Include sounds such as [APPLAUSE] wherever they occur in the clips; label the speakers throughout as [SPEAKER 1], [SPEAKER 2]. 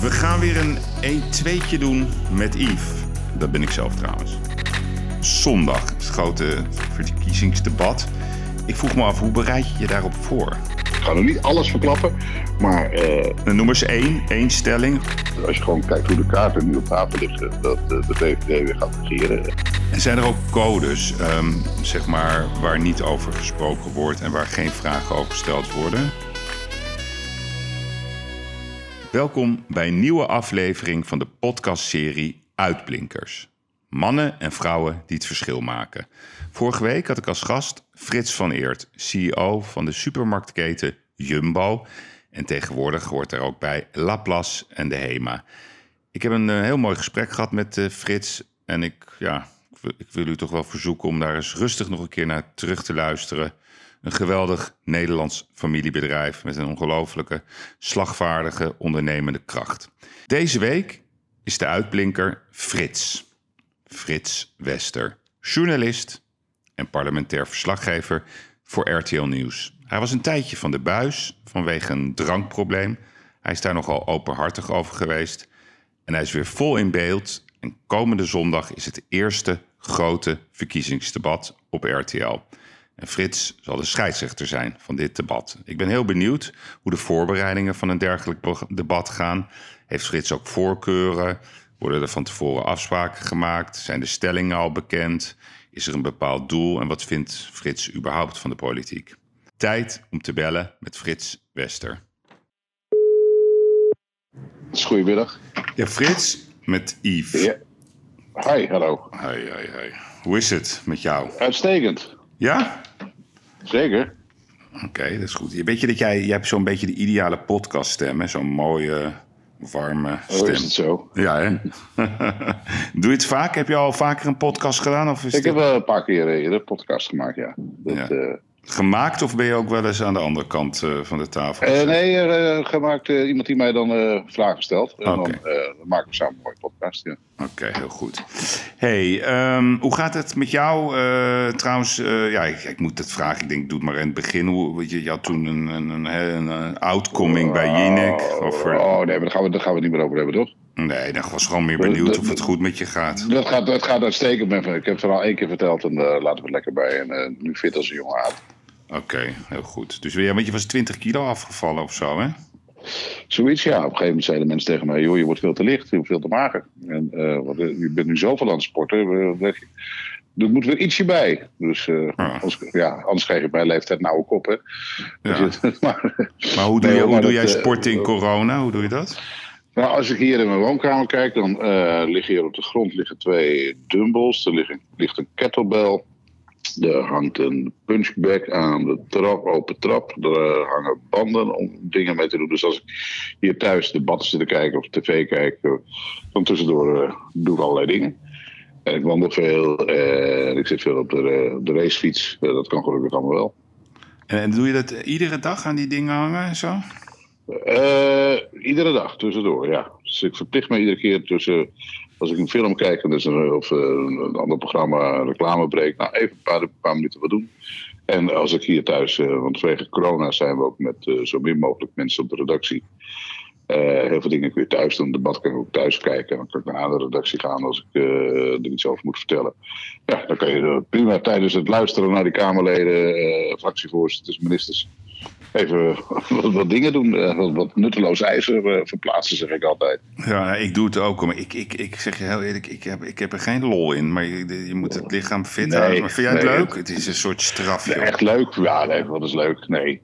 [SPEAKER 1] We gaan weer een 1-2'tje doen met Yves. Dat ben ik zelf trouwens. Zondag is het grote verkiezingsdebat. Ik vroeg me af, hoe bereid je je daarop voor?
[SPEAKER 2] Ik ga nog niet alles verklappen, maar
[SPEAKER 1] Nou, Noem eens één, één stelling.
[SPEAKER 2] als je gewoon kijkt hoe de kaarten nu op tafel liggen, dat eh, de VVD weer gaat regeren.
[SPEAKER 1] En zijn er ook codes, ehm, zeg maar, waar niet over gesproken wordt en waar geen vragen over gesteld worden? Welkom bij een nieuwe aflevering van de podcastserie Uitblinkers. Mannen en vrouwen die het verschil maken. Vorige week had ik als gast Frits van Eert, CEO van de supermarktketen Jumbo. En tegenwoordig hoort er ook bij Laplace en de Hema. Ik heb een eh, heel mooi gesprek gehad met eh, Frits. En ik, ja, ik wil- ik wil u toch wel verzoeken om daar eens rustig nog een keer naar terug te luisteren. Een geweldig Nederlands familiebedrijf met een ongelofelijke, slagvaardige, ondernemende kracht. Deze week is de uitblinker Frits. Frits Wester, journalist en parlementair verslaggever voor RTL Nieuws. Hij was een tijdje van de buis vanwege een drankprobleem. Hij is daar nogal openhartig over geweest. En hij is weer vol in beeld. En komende zondag is het eerste grote verkiezingsdebat op RTL. En Frits zal de scheidsrechter zijn van dit debat. Ik ben heel benieuwd hoe de voorbereidingen van een dergelijk debat gaan. Heeft Frits ook voorkeuren? Worden er van tevoren afspraken gemaakt? Zijn de stellingen al bekend? Is er een bepaald doel? En wat vindt Frits überhaupt van de politiek? Tijd om te bellen met Frits Wester.
[SPEAKER 2] Goedemiddag.
[SPEAKER 1] Ja, Frits met Yves.
[SPEAKER 2] Ja. Hi, hallo.
[SPEAKER 1] Hoi, hoi, hoi. Hoe is het met jou?
[SPEAKER 2] Uitstekend.
[SPEAKER 1] Ja?
[SPEAKER 2] Zeker.
[SPEAKER 1] Oké, dat is goed. Weet je dat jij, jij hebt zo'n beetje de ideale podcaststem, hè? Zo'n mooie, warme
[SPEAKER 2] Hoe
[SPEAKER 1] stem.
[SPEAKER 2] Oh, is het zo?
[SPEAKER 1] Ja, hè? [LAUGHS] Doe je het vaak? Heb je al vaker een podcast gedaan? Of is
[SPEAKER 2] Ik
[SPEAKER 1] dit
[SPEAKER 2] heb wel een paar keer eh, eerder podcast gemaakt, ja. Dat,
[SPEAKER 1] Ja.
[SPEAKER 2] eh,
[SPEAKER 1] gemaakt of ben je ook wel eens aan de andere kant eh, van de tafel?
[SPEAKER 2] eh, nee, eh, gemaakt iemand die mij dan vragen stelt. En dan dan maken we samen een mooie podcast, ja.
[SPEAKER 1] Oké, heel goed. hey, ehm, hoe gaat het met jou? Trouwens, ja, ik, ik moet het vragen. Ik denk, doe het maar in het begin. Hoe, weet je, je had toen een, een, een, een, een outcoming bij Jinek. Over,
[SPEAKER 2] Oh, nee, maar daar gaan, we, daar gaan we het niet meer over hebben, toch?
[SPEAKER 1] Nee, ik was gewoon meer benieuwd of het goed met je gaat.
[SPEAKER 2] Dat gaat, dat gaat uitstekend. Ik heb het verhaal één keer verteld en daar laten we het lekker bij. En nu fit als een jonge aard.
[SPEAKER 1] Oké, heel goed. Dus ja, want je was 20 kilo afgevallen of zo, hè?
[SPEAKER 2] Zoiets, ja. Op een gegeven moment zeiden mensen tegen mij: joh, je wordt veel te licht, je wordt veel te mager. En eh, wat, eh, je bent nu zoveel aan het sporten. eh, er moet weer ietsje bij. Dus
[SPEAKER 1] Ja.
[SPEAKER 2] Anders, ja, anders krijg je mijn leeftijd kop, hè.
[SPEAKER 1] Ja.
[SPEAKER 2] Dus, [LAUGHS] maar,
[SPEAKER 1] Maar hoe doe,
[SPEAKER 2] Nee,
[SPEAKER 1] je, hoe doe
[SPEAKER 2] dat,
[SPEAKER 1] jij sporten in corona? Hoe doe je dat?
[SPEAKER 2] nou, als ik hier in mijn woonkamer kijk, dan liggen hier op de grond liggen twee dumbbells. Er ligt een, ligt een kettlebell. Er hangt een punchbag aan de trap, open trap. Er eh, hangen banden om dingen mee te doen. Dus als ik hier thuis debatten zit te kijken of tv kijk, eh, dan tussendoor eh, doe ik allerlei dingen. En ik wandel veel en ik zit veel op de, eh, op de racefiets. Eh, dat kan gelukkig allemaal wel.
[SPEAKER 1] En, doe je dat iedere dag aan die dingen hangen en zo?
[SPEAKER 2] Eh, iedere dag tussendoor, ja. Dus ik verplicht me iedere keer tussen. Als ik een film kijk en is een, of eh, een ander programma reclamebreek. Nou, even een paar, een paar minuten wat doen. En als ik hier thuis, eh, want vanwege corona zijn we ook met eh, zo min mogelijk mensen op de redactie. Heel veel dingen kun je thuis doen. Debat kan ik ook thuis kijken. Dan kan ik naar de redactie gaan als ik er iets over moet vertellen. Ja, dan kan je prima tijdens het luisteren naar die Kamerleden, fractievoorzitters, ministers. Even wat, wat dingen doen. eh, wat, wat nutteloos ijzer eh, verplaatsen, zeg ik altijd.
[SPEAKER 1] Ja, ik doe het ook. Maar ik, ik, ik zeg je heel eerlijk, ik heb, ik heb er geen lol in. Maar je, je moet het lichaam fit
[SPEAKER 2] Nee,
[SPEAKER 1] houden. Maar vind jij het
[SPEAKER 2] nee.
[SPEAKER 1] leuk? Het is een soort straf.
[SPEAKER 2] Echt leuk? Ja, nee, wat is leuk? Nee.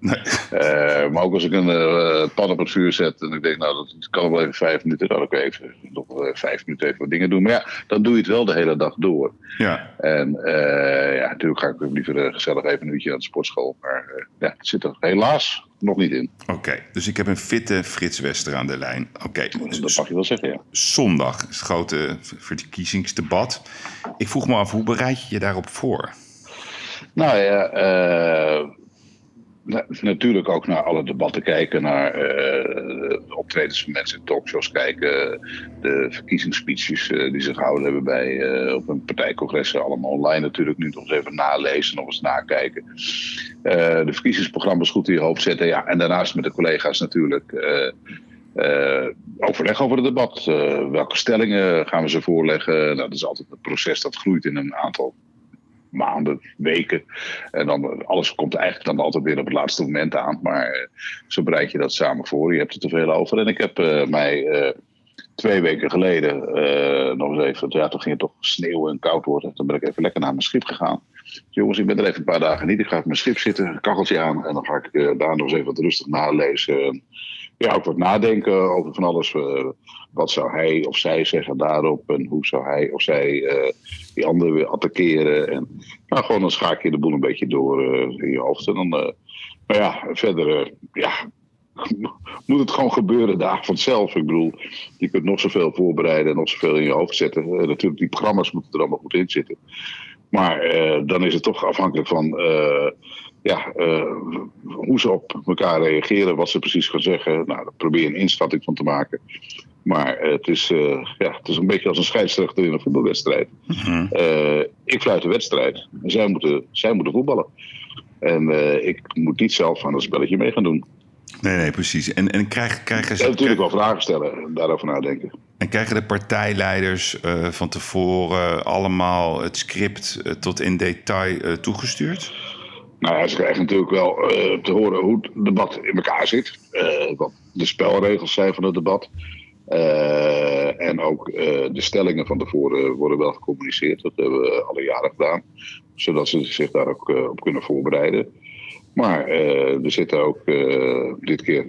[SPEAKER 2] Eh, maar ook als ik een pan op het vuur zet en ik denk, nou, dat kan wel even vijf minuten. Dan ik even nog vijf minuten even wat dingen doen. Maar ja, dan doe je het wel de hele dag door.
[SPEAKER 1] Ja,
[SPEAKER 2] En ja, natuurlijk ga ik ook liever gezellig even een uurtje aan de sportschool. Maar ja, het zit er helaas nog niet in.
[SPEAKER 1] oké. Dus ik heb een fitte Frits Wester aan de lijn. Oké,
[SPEAKER 2] Dat mag je wel zeggen, ja.
[SPEAKER 1] zondag is het grote verkiezingsdebat. Ik vroeg me af, hoe bereid je je daarop voor?
[SPEAKER 2] Nou ja, eh, natuurlijk ook naar alle debatten kijken, naar eh, optredens van mensen in talkshows kijken, de verkiezingsspeeches eh, die zich gehouden hebben bij, eh, op een partijcongressen, allemaal online natuurlijk, nu nog eens even nalezen, nog eens nakijken. De verkiezingsprogramma's goed in je hoofd zetten, ja, en daarnaast met de collega's natuurlijk. overleg over het debat. welke stellingen gaan we ze voorleggen? Nou, dat is altijd een proces dat groeit in een aantal maanden, weken. En dan alles komt eigenlijk dan altijd weer op het laatste moment aan. Maar zo bereid je dat samen voor. Je hebt er te veel over. En ik heb mij twee weken geleden nog eens even, ja, toen ging het toch sneeuwen en koud worden. Toen ben ik even lekker naar mijn schip gegaan. Jongens, ik ben er even een paar dagen niet. Ik ga op mijn schip zitten, kacheltje aan. En dan ga ik daar nog eens even wat rustig nalezen. Ja, ook wat nadenken over van alles. Uh, wat zou hij of zij zeggen daarop? En hoe zou hij of zij uh, die andere weer attackeren? En nou, gewoon dan schaak je de boel een beetje door in je hoofd. En dan, maar ja, verder, ja, [LAUGHS] moet het gewoon gebeuren daar vanzelf. Ik bedoel, je kunt nog zoveel voorbereiden en nog zoveel in je hoofd zetten. natuurlijk, die programma's moeten er allemaal goed in zitten. Maar dan is het toch afhankelijk van ja, uh, hoe ze op elkaar reageren, wat ze precies gaan zeggen. Nou, daar probeer je een inschatting van te maken. Maar het, is, ja, het is een beetje als een scheidsrechter in een voetbalwedstrijd. Mm ik fluit de wedstrijd en zij moeten, zij moeten voetballen. En ik moet niet zelf aan een spelletje mee gaan doen.
[SPEAKER 1] Nee, nee, precies. En, en krijgen, krijgen
[SPEAKER 2] ze... natuurlijk wel vragen stellen en daarover nadenken.
[SPEAKER 1] En krijgen de partijleiders van tevoren allemaal het script tot in detail toegestuurd?
[SPEAKER 2] Nou ja, ze krijgen natuurlijk wel te horen hoe het debat in elkaar zit. wat de spelregels zijn van het debat. en ook de stellingen van tevoren worden wel gecommuniceerd. Dat hebben we alle jaren gedaan. Zodat ze zich daar ook op kunnen voorbereiden. Maar er zitten ook dit keer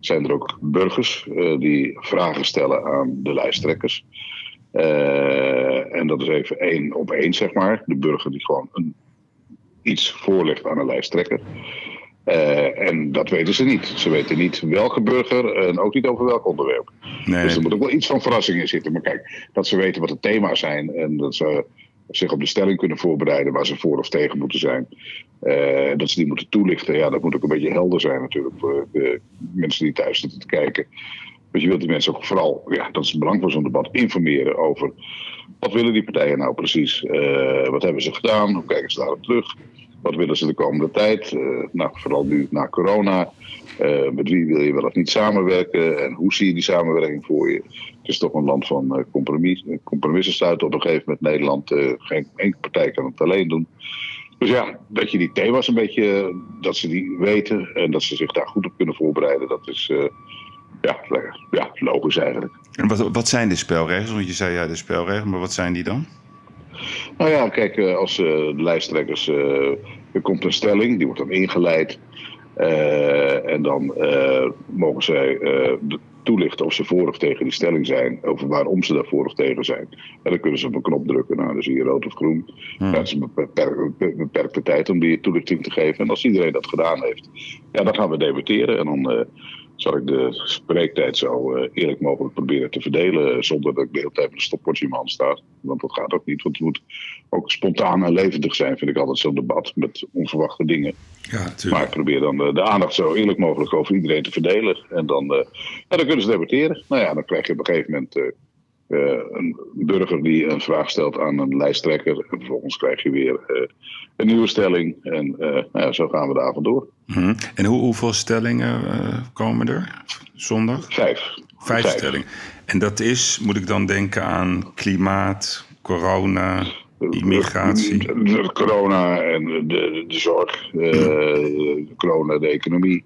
[SPEAKER 2] zijn er ook burgers die vragen stellen aan de lijsttrekkers. En dat is even één op één, zeg maar. De burger die gewoon een, iets voorlegt aan een lijsttrekker. Uh, en dat weten ze niet. Ze weten niet welke burger en ook niet over welk onderwerp. Nee. Dus er moet ook wel iets van verrassing in zitten. Maar kijk, dat ze weten wat de thema's zijn en dat ze zich op de stelling kunnen voorbereiden waar ze voor of tegen moeten zijn. Uh, dat ze die moeten toelichten, ja, dat moet ook een beetje helder zijn natuurlijk voor de mensen die thuis zitten te kijken. Want je wilt die mensen ook vooral, ja, dat is het belang van zo'n debat, informeren over wat willen die partijen nou precies? Uh, wat hebben ze gedaan? Hoe kijken ze daarop terug? Wat willen ze de komende tijd? Uh, nou, vooral nu na corona. Uh, met wie wil je wel of niet samenwerken? En hoe zie je die samenwerking voor je? Het is toch een land van uh, compromis, compromissen sluiten op een gegeven moment. Nederland, geen enkele partij kan het alleen doen. Dus ja, dat je die thema's een beetje, dat ze die weten en dat ze zich daar goed op kunnen voorbereiden, dat is ja, ja, logisch eigenlijk.
[SPEAKER 1] En wat, wat zijn de spelregels? Want je zei ja, de spelregels, maar wat zijn die dan?
[SPEAKER 2] Nou ja, kijk, als de lijsttrekkers, er komt een stelling, die wordt dan ingeleid. Uh, en dan uh, mogen zij uh, toelichten of ze voor of tegen die stelling zijn, over waarom ze daar voor of tegen zijn. En dan kunnen ze op een knop drukken, nou, dan zie je rood of groen. Hmm. Dat is een beperkte, beperkte tijd om die toelichting te geven. En als iedereen dat gedaan heeft, ja, dan gaan we debatteren. En dan zal ik de spreektijd zo eerlijk mogelijk proberen te verdelen. Zonder dat ik de hele tijd met een stopwatch in mijn hand sta. Want dat gaat ook niet. Want het moet ook spontaan en levendig zijn, vind ik altijd zo'n debat. Met onverwachte dingen. Ja, maar ik probeer dan de, de, aandacht zo eerlijk mogelijk over iedereen te verdelen. En dan, uh, ja, dan kunnen ze debatteren. Nou ja, dan krijg je op een gegeven moment uh, een burger die een vraag stelt aan een lijsttrekker. En vervolgens krijg je weer een nieuwe stelling. En nou ja, zo gaan we de avond door.
[SPEAKER 1] Hmm. En hoe, hoeveel stellingen komen er zondag?
[SPEAKER 2] Vijf.
[SPEAKER 1] Vijf, Vijf stellingen. En dat is, moet ik dan denken aan klimaat, corona immigratie.
[SPEAKER 2] De, corona en de, de zorg, uh, de corona, de economie.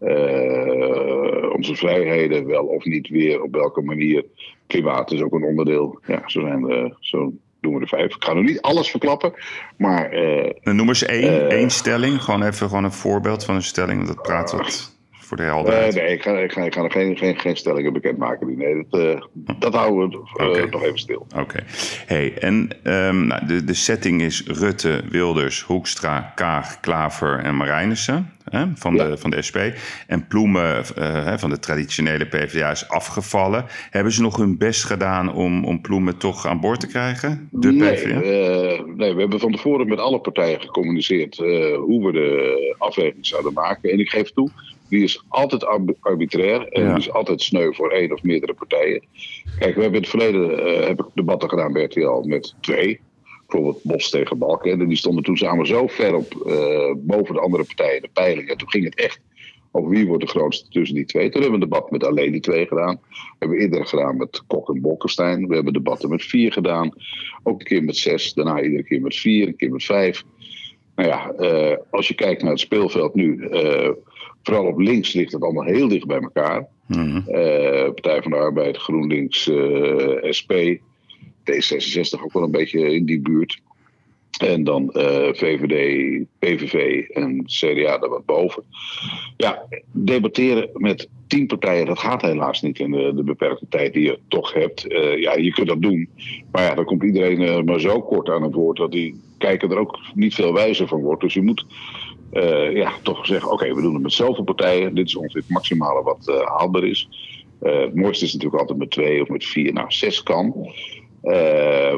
[SPEAKER 2] Uh, onze vrijheden, wel of niet weer, op welke manier. Klimaat is ook een onderdeel. Ja, zo, zijn we, zo doen we de vijf. Ik ga nog niet alles verklappen, maar...
[SPEAKER 1] Uh, noem eens één, één stelling. Gewoon even gewoon een voorbeeld van een stelling. Dat praat wat voor de helderheid.
[SPEAKER 2] nee, ik ga, ik ga, ik ga geen, geen, geen stellingen bekendmaken. Nee, dat, dat houden we nog even stil.
[SPEAKER 1] Oké. Hey, en um, nou, de, de setting is Rutte, Wilders, Hoekstra, Kaag, Klaver en Marijnissen hè, van, ja. de, van de SP. En Ploemen uh, van de traditionele PvdA is afgevallen. Hebben ze nog hun best gedaan om, om Ploemen toch aan boord te krijgen?
[SPEAKER 2] De nee, PvdA? nee, we hebben van tevoren met alle partijen gecommuniceerd hoe we de afweging zouden maken. En ik geef toe die is altijd arbitrair en die is altijd sneu voor één of meerdere partijen. Kijk, we hebben in het verleden uh, heb ik debatten gedaan bij RTL met twee. Bijvoorbeeld Bos tegen Balken. En die stonden toen samen zo ver op uh, boven de andere partijen, de peilingen. Toen ging het echt over wie wordt de grootste tussen die twee. Toen hebben we een debat met alleen die twee gedaan. We hebben eerder gedaan met Kok en Bolkestein. We hebben debatten met vier gedaan. Ook een keer met zes, daarna iedere keer met vier, een keer met vijf. Nou ja, uh, als je kijkt naar het speelveld nu, uh, vooral op links ligt het allemaal heel dicht bij elkaar. Mm. Uh, Partij van de Arbeid, GroenLinks, SP, D66 ook wel een beetje in die buurt. En dan VVD, PVV en CDA daar wat boven. Ja, debatteren met tien partijen, dat gaat helaas niet in de, de beperkte tijd die je toch hebt. Uh, ja, je kunt dat doen. Maar ja, dan komt iedereen uh, maar zo kort aan het woord dat die kijker er ook niet veel wijzer van wordt. Dus je moet ja, toch zeggen: oké, we doen het met zoveel partijen. Dit is ongeveer het maximale wat haalbaar is. het mooiste is natuurlijk altijd met twee of met vier. Nou, zes kan.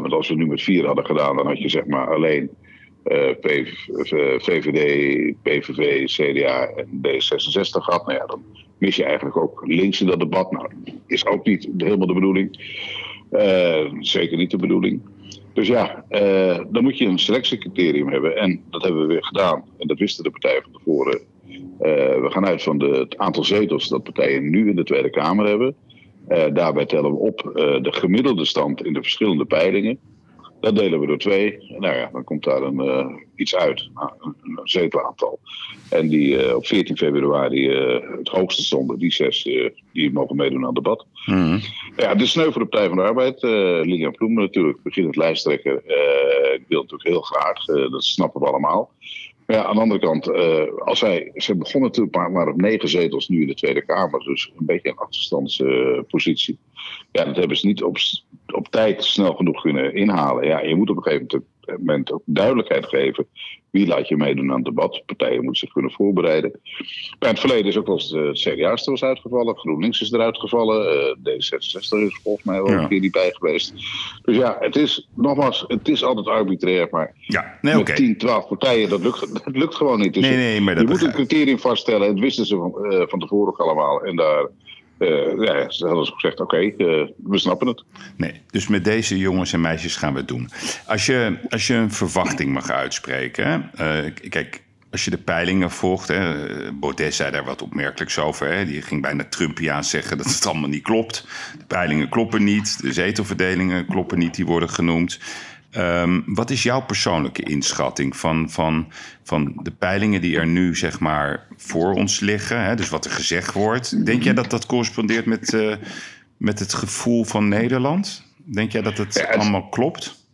[SPEAKER 2] Want als we nu met vier hadden gedaan, dan had je zeg maar alleen VVD, PVV, CDA en D66 gehad. Nou ja, dan mis je eigenlijk ook links in dat debat. Nou, is ook niet helemaal de bedoeling. Uh, zeker niet de bedoeling. Dus ja, dan moet je een selectiecriterium hebben. En dat hebben we weer gedaan. En dat wisten de partijen van tevoren. We gaan uit van de, het aantal zetels dat partijen nu in de Tweede Kamer hebben. Daarbij tellen we op de gemiddelde stand in de verschillende peilingen. Dat delen we door twee. Nou ja, dan komt daar een, uh, iets uit, nou, een, een zetelaantal. En die uh, op 14 februari uh, het hoogste stonden, die zes, die mogen meedoen aan het debat. Mm. Ja, de sneu voor de Partij van de Arbeid. Lilian Ploemen natuurlijk, beginnend lijsttrekker. ik wil natuurlijk heel graag, dat snappen we allemaal. Ja, aan de andere kant, als wij, ze begonnen natuurlijk maar, maar op negen zetels nu in de Tweede Kamer, dus een beetje een achterstandspositie. ja, dat hebben ze niet op, op tijd snel genoeg kunnen inhalen. Ja, je moet op een gegeven moment ook duidelijkheid geven. Wie laat je meedoen aan het debat? Partijen moeten zich kunnen voorbereiden. Bij het verleden is ook wel eens de CDA was uitgevallen. GroenLinks is eruit gevallen. Uh, D66 is volgens mij wel een keer niet bij geweest. Dus ja, het is nogmaals, het is altijd arbitrair. Maar
[SPEAKER 1] ja, nee,
[SPEAKER 2] met 10, 12 partijen, dat lukt, dat lukt gewoon niet. Dus
[SPEAKER 1] nee, nee, maar
[SPEAKER 2] je moet een criterium vaststellen. Het wisten ze van, uh, van tevoren ook allemaal. En daar ja, ze hadden gezegd, oké, uh, we snappen het.
[SPEAKER 1] Nee, dus met deze jongens en meisjes gaan we het doen. Als je, als je een verwachting mag uitspreken... Uh, kijk, als je de peilingen volgt... Hè, Baudet zei daar wat opmerkelijks over. Hè, die ging bijna Trumpiaan zeggen dat het allemaal niet klopt. De peilingen kloppen niet, de zetelverdelingen kloppen niet, die worden genoemd... Um, wat is jouw persoonlijke inschatting van, van, van de peilingen die er nu zeg maar voor ons liggen? Hè? Dus wat er gezegd wordt. Denk jij dat dat correspondeert met, uh, met het gevoel van Nederland? Denk jij dat het, ja, het allemaal klopt?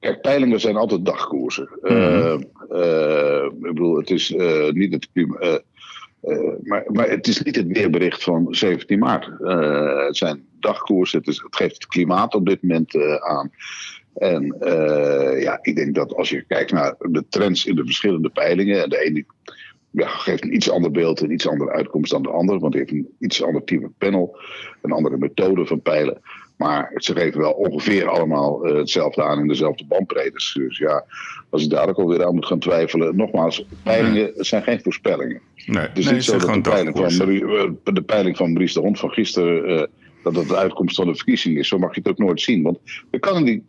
[SPEAKER 2] Kijk, peilingen zijn altijd dagkoersen. Mm -hmm. uh, uh, ik bedoel, het is niet het klimaat. maar, maar het is niet het weerbericht van 17 maart. het zijn dagkoersen. Het, is, het geeft het klimaat op dit moment aan. En uh, ja, ik denk dat als je kijkt naar de trends in de verschillende peilingen, en de ene ja, geeft een iets ander beeld, een iets andere uitkomst dan de ander, want hij heeft een iets ander type panel, een andere methode van peilen. Maar ze geven wel ongeveer allemaal uh, hetzelfde aan in dezelfde bandbreedtes. Dus ja, als ik daar ook alweer aan moet gaan twijfelen. Nogmaals, peilingen nee. zijn geen voorspellingen.
[SPEAKER 1] Nee,
[SPEAKER 2] het is
[SPEAKER 1] nee,
[SPEAKER 2] niet zo dat de peiling, van, uh, de peiling van Maurice de Hond van gisteren. Uh, dat dat de uitkomst van de verkiezing is. Zo mag je het ook nooit zien. Want er kan in die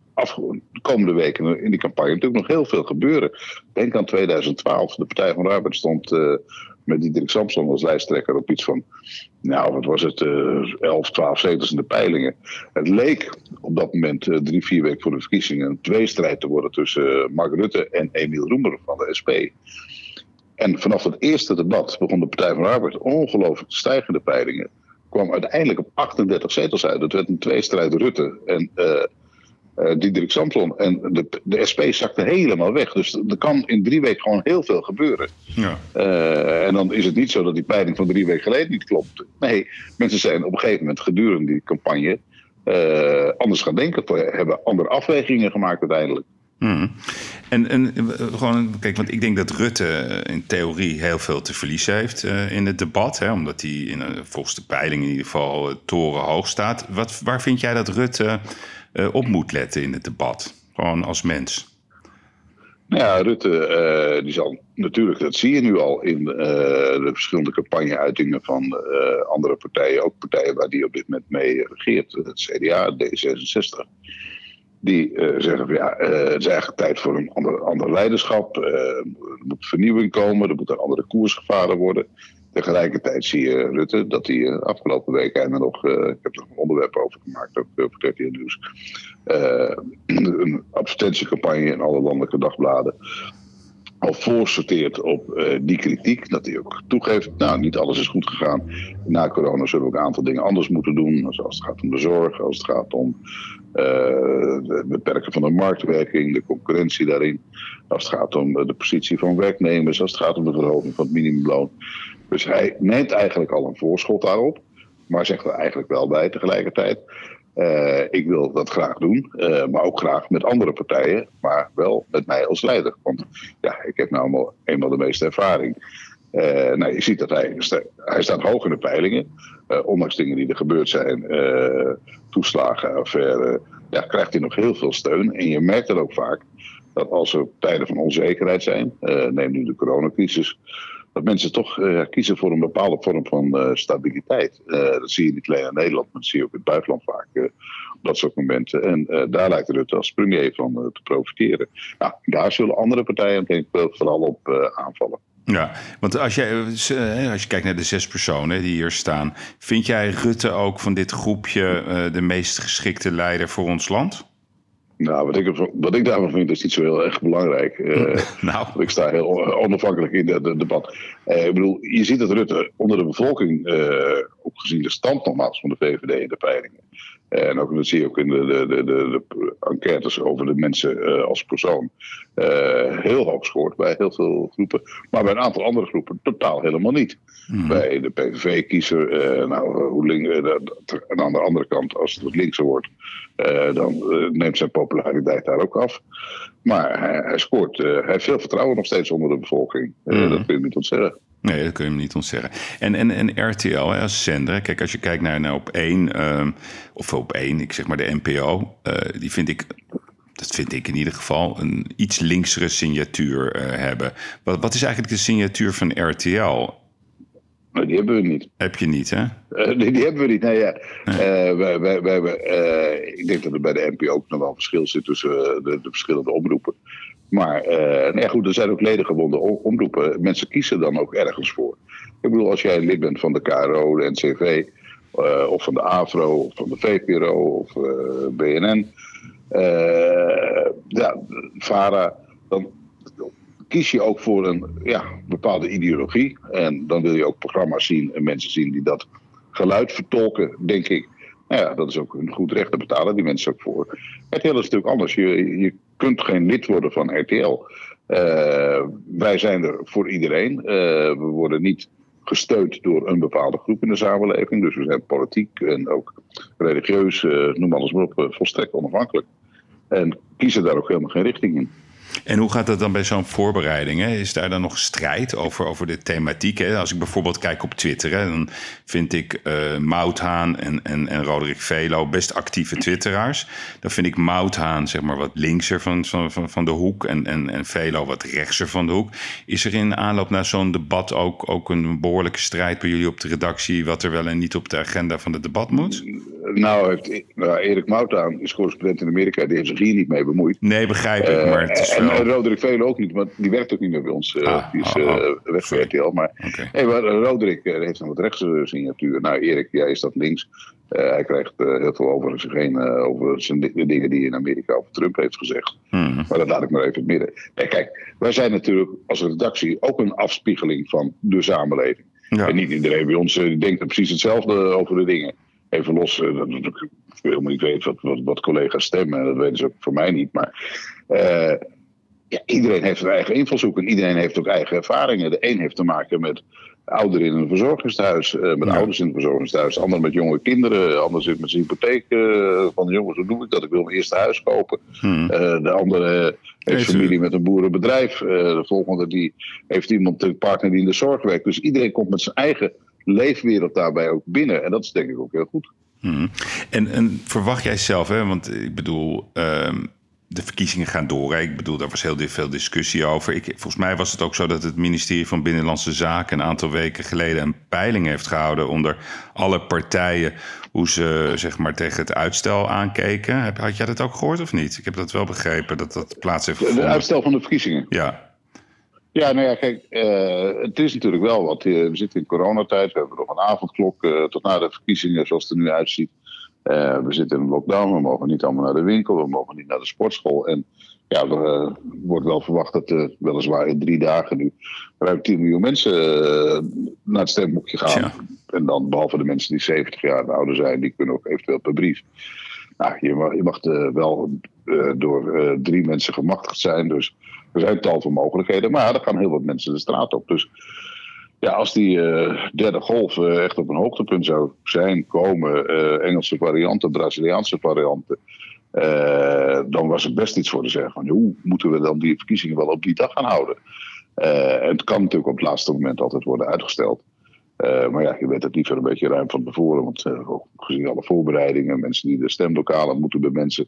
[SPEAKER 2] de komende weken in die campagne natuurlijk nog heel veel gebeuren. Denk aan 2012. De Partij van de Arbeid stond uh, met Diederik Samson als lijsttrekker op iets van, nou wat was het, uh, 11, 12 zetels in de peilingen. Het leek op dat moment, uh, drie, vier weken voor de verkiezingen, een tweestrijd te worden tussen Mark Rutte en Emiel Roemer van de SP. En vanaf het eerste debat begon de Partij van de Arbeid ongelooflijk te stijgen de peilingen. Kwam uiteindelijk op 38 zetels uit. Het werd een tweestrijd Rutte en uh, Diederik. En de, de SP zakte helemaal weg. Dus er kan in drie weken gewoon heel veel gebeuren. Ja. Uh, en dan is het niet zo dat die peiling van drie weken geleden niet klopt. Nee, mensen zijn op een gegeven moment gedurende die campagne uh, anders gaan denken. Hebben andere afwegingen gemaakt uiteindelijk.
[SPEAKER 1] Hmm. En, en gewoon, kijk, want ik denk dat Rutte in theorie heel veel te verliezen heeft uh, in het debat. Hè, omdat hij in, volgens de peiling in ieder geval torenhoog staat. Wat, waar vind jij dat Rutte uh, op moet letten in het debat? Gewoon als mens.
[SPEAKER 2] Nou ja, Rutte, uh, die zal natuurlijk, dat zie je nu al in uh, de verschillende campagneuitingen van andere partijen, ook partijen waar die op dit moment mee regeert, het CDA, D66. Die zeggen van ja, het is eigenlijk tijd voor een ander, ander leiderschap. er moet vernieuwing komen, er moet een andere koers gevaren worden. Tegelijkertijd zie je Rutte dat hij uh, afgelopen week er nog, uh, ik heb er een onderwerp over gemaakt, ook voor RTL Nieuws, uh, een advertentiecampagne in alle landelijke dagbladen al voorsorteert op die kritiek. Dat hij ook toegeeft, nou niet alles is goed gegaan. Na corona zullen we ook een aantal dingen anders moeten doen. Als het gaat om de zorg, als het gaat om het beperken van de marktwerking, de concurrentie daarin. Als het gaat om de positie van werknemers, als het gaat om de verhoging van het minimumloon. Dus hij neemt eigenlijk al een voorschot daarop, maar zegt er eigenlijk wel bij tegelijkertijd. Uh, ik wil dat graag doen, uh, maar ook graag met andere partijen, maar wel met mij als leider. Want ja, ik heb nou eenmaal de meeste ervaring. Uh, nou, je ziet dat hij, hij staat hoog in de peilingen. ondanks dingen die er gebeurd zijn, toeslagen, affaire, ja, krijgt hij nog heel veel steun. En je merkt dat ook vaak, dat als er tijden van onzekerheid zijn, neem nu de coronacrisis, dat mensen toch uh, kiezen voor een bepaalde vorm van uh, stabiliteit. Uh, dat zie je niet alleen in Nederland, maar dat zie je ook in het buitenland vaak op dat soort momenten. En daar lijkt Rutte als premier van te profiteren. Nou, daar zullen andere partijen denk ik vooral op aanvallen.
[SPEAKER 1] Ja, want als, jij, als je kijkt naar de zes personen die hier staan, vind jij Rutte ook van dit groepje de meest geschikte leider voor ons land?
[SPEAKER 2] Nou, wat ik, wat ik daarvan vind, is niet zo heel erg belangrijk. Uh, [LAUGHS] nou. Ik sta heel onafhankelijk in het debat. Uh, ik bedoel, je ziet dat Rutte onder de bevolking, uh, ook gezien de stand nogmaals van de VVD in de peilingen. En ook, dat zie je ook in de, de, de, de enquêtes over de mensen als persoon. heel hoog scoort bij heel veel groepen. Maar bij een aantal andere groepen totaal helemaal niet. Hmm. Bij de PVV-kiezer, nou, hoe link, en aan de andere kant, als het wat linkser wordt, dan neemt zijn populariteit daar ook af. Maar hij, hij scoort, hij heeft veel vertrouwen nog steeds onder de bevolking. Mm. Dat kun je niet ontzeggen.
[SPEAKER 1] Nee, dat kun je hem niet ontzeggen. En, en, en RTL als zender, kijk, als je kijkt naar, naar op één, of op één, ik zeg maar de NPO, die vind ik dat vind ik in ieder geval, een iets linksere signatuur hebben. Wat, wat is eigenlijk de signatuur van RTL?
[SPEAKER 2] die hebben we niet.
[SPEAKER 1] Heb je niet, hè?
[SPEAKER 2] Uh, die, die, hebben we niet. Nee, ja. Uh, wij, wij, wij, ik denk dat er bij de NPO ook nog wel verschil zit tussen de, de, verschillende omroepen. Maar nee, goed, er zijn ook ledengebonden omroepen. Mensen kiezen dan ook ergens voor. Ik bedoel, als jij lid bent van de KRO, de NCV, of van de AVRO, of van de VPRO, of BNN, ja, VARA, dan kies je ook voor een ja, bepaalde ideologie. En dan wil je ook programma's zien en mensen zien die dat geluid vertolken, denk ik. Nou ja, dat is ook een goed recht, te betalen die mensen ook voor. RTL is natuurlijk anders. Je, je kunt geen lid worden van RTL. Eh, wij zijn er voor iedereen. Uh, we worden niet gesteund door een bepaalde groep in de samenleving. Dus we zijn politiek en ook religieus, uh, noem alles maar op, volstrekt onafhankelijk. En kiezen daar ook helemaal geen richting in.
[SPEAKER 1] En hoe gaat dat dan bij zo'n voorbereiding? Hè? Is daar dan nog strijd over, over de thematiek? Hè? Als ik bijvoorbeeld kijk op Twitter, hè, dan vind ik uh, Mouthaan en, en, en Roderick Velo best actieve twitteraars. Dan vind ik Mouthaan zeg maar wat linkser van, van, van de hoek en, en, en Velo wat rechtser van de hoek. Is er in aanloop naar zo'n debat ook, ook een behoorlijke strijd bij jullie op de redactie... wat er wel en niet op de agenda van het debat moet?
[SPEAKER 2] Nou, heeft, nou Erik Mouthaan is correspondent in Amerika. Die heeft zich hier niet mee bemoeid.
[SPEAKER 1] Nee, begrijp ik. Maar het is
[SPEAKER 2] en, en Roderick Velen ook niet, want die werkt ook niet meer bij ons. Uh, ah, die is uh, weg bij RTL. Maar, okay. hey, maar Roderick heeft een wat rechtse signatuur. Nou, Erik, jij is dat links. hij krijgt heel veel over zich heen. over zijn, de dingen die in Amerika over Trump heeft gezegd. Hmm. Maar dat laat ik maar even in het midden. Kijk, wij zijn natuurlijk als redactie ook een afspiegeling van de samenleving. Ja. En niet iedereen bij ons denkt precies hetzelfde over de dingen. Even los, dat ik helemaal niet weet wat, wat, wat, collega's stemmen. Dat weten ze ook voor mij niet. Maar uh, ja, iedereen heeft zijn eigen invalshoek en iedereen heeft ook eigen ervaringen. De een heeft te maken met ouderen in een verzorgingshuis, uh, met ouders in een verzorgingshuis. De ander met jonge kinderen, de ander zit met zijn hypotheek. Uh, van jongens, hoe doe ik dat? Ik wil mijn eerste huis kopen. Hmm. De andere heeft familie met een boerenbedrijf. de volgende die heeft iemand, een partner die in de zorg werkt. Dus iedereen komt met zijn eigen leefwereld daarbij ook binnen. En dat is denk ik ook heel goed.
[SPEAKER 1] Hmm. En, en verwacht jij zelf, hè? want ik bedoel, ehm, de verkiezingen gaan door. Ik bedoel, daar was heel veel discussie over. Ik, volgens mij was het ook zo dat het ministerie van Binnenlandse Zaken een aantal weken geleden een peiling heeft gehouden onder alle partijen hoe ze zeg maar tegen het uitstel aankeken. Had jij dat ook gehoord of niet? Ik heb dat wel begrepen dat dat plaats heeft gevonden.
[SPEAKER 2] De uitstel van de verkiezingen?
[SPEAKER 1] Ja.
[SPEAKER 2] Ja, nou ja, kijk, uh, het is natuurlijk wel wat. we zitten in coronatijd, we hebben nog een avondklok uh, tot na de verkiezingen, zoals het er nu uitziet. Uh, we zitten in een lockdown, we mogen niet allemaal naar de winkel, we mogen niet naar de sportschool. En ja, er wordt wel verwacht dat uh, weliswaar in drie dagen nu ruim 10 miljoen mensen naar het stemboekje gaan. Ja. En dan, behalve de mensen die 70 jaar ouder zijn, die kunnen ook eventueel per brief. Nou, je mag, je mag wel door drie mensen gemachtigd zijn, dus er zijn tal van mogelijkheden, maar er gaan heel wat mensen de straat op. Dus ja, als die uh, derde golf uh, echt op een hoogtepunt zou zijn, komen, uh, Engelse varianten, Braziliaanse varianten, dan was er best iets voor te zeggen. Van, hoe moeten we dan die verkiezingen wel op die dag gaan houden? en het kan natuurlijk op het laatste moment altijd worden uitgesteld. maar ja, je weet het liever een beetje ruim van tevoren, want gezien alle voorbereidingen, mensen die de stemlokalen moeten bemensen.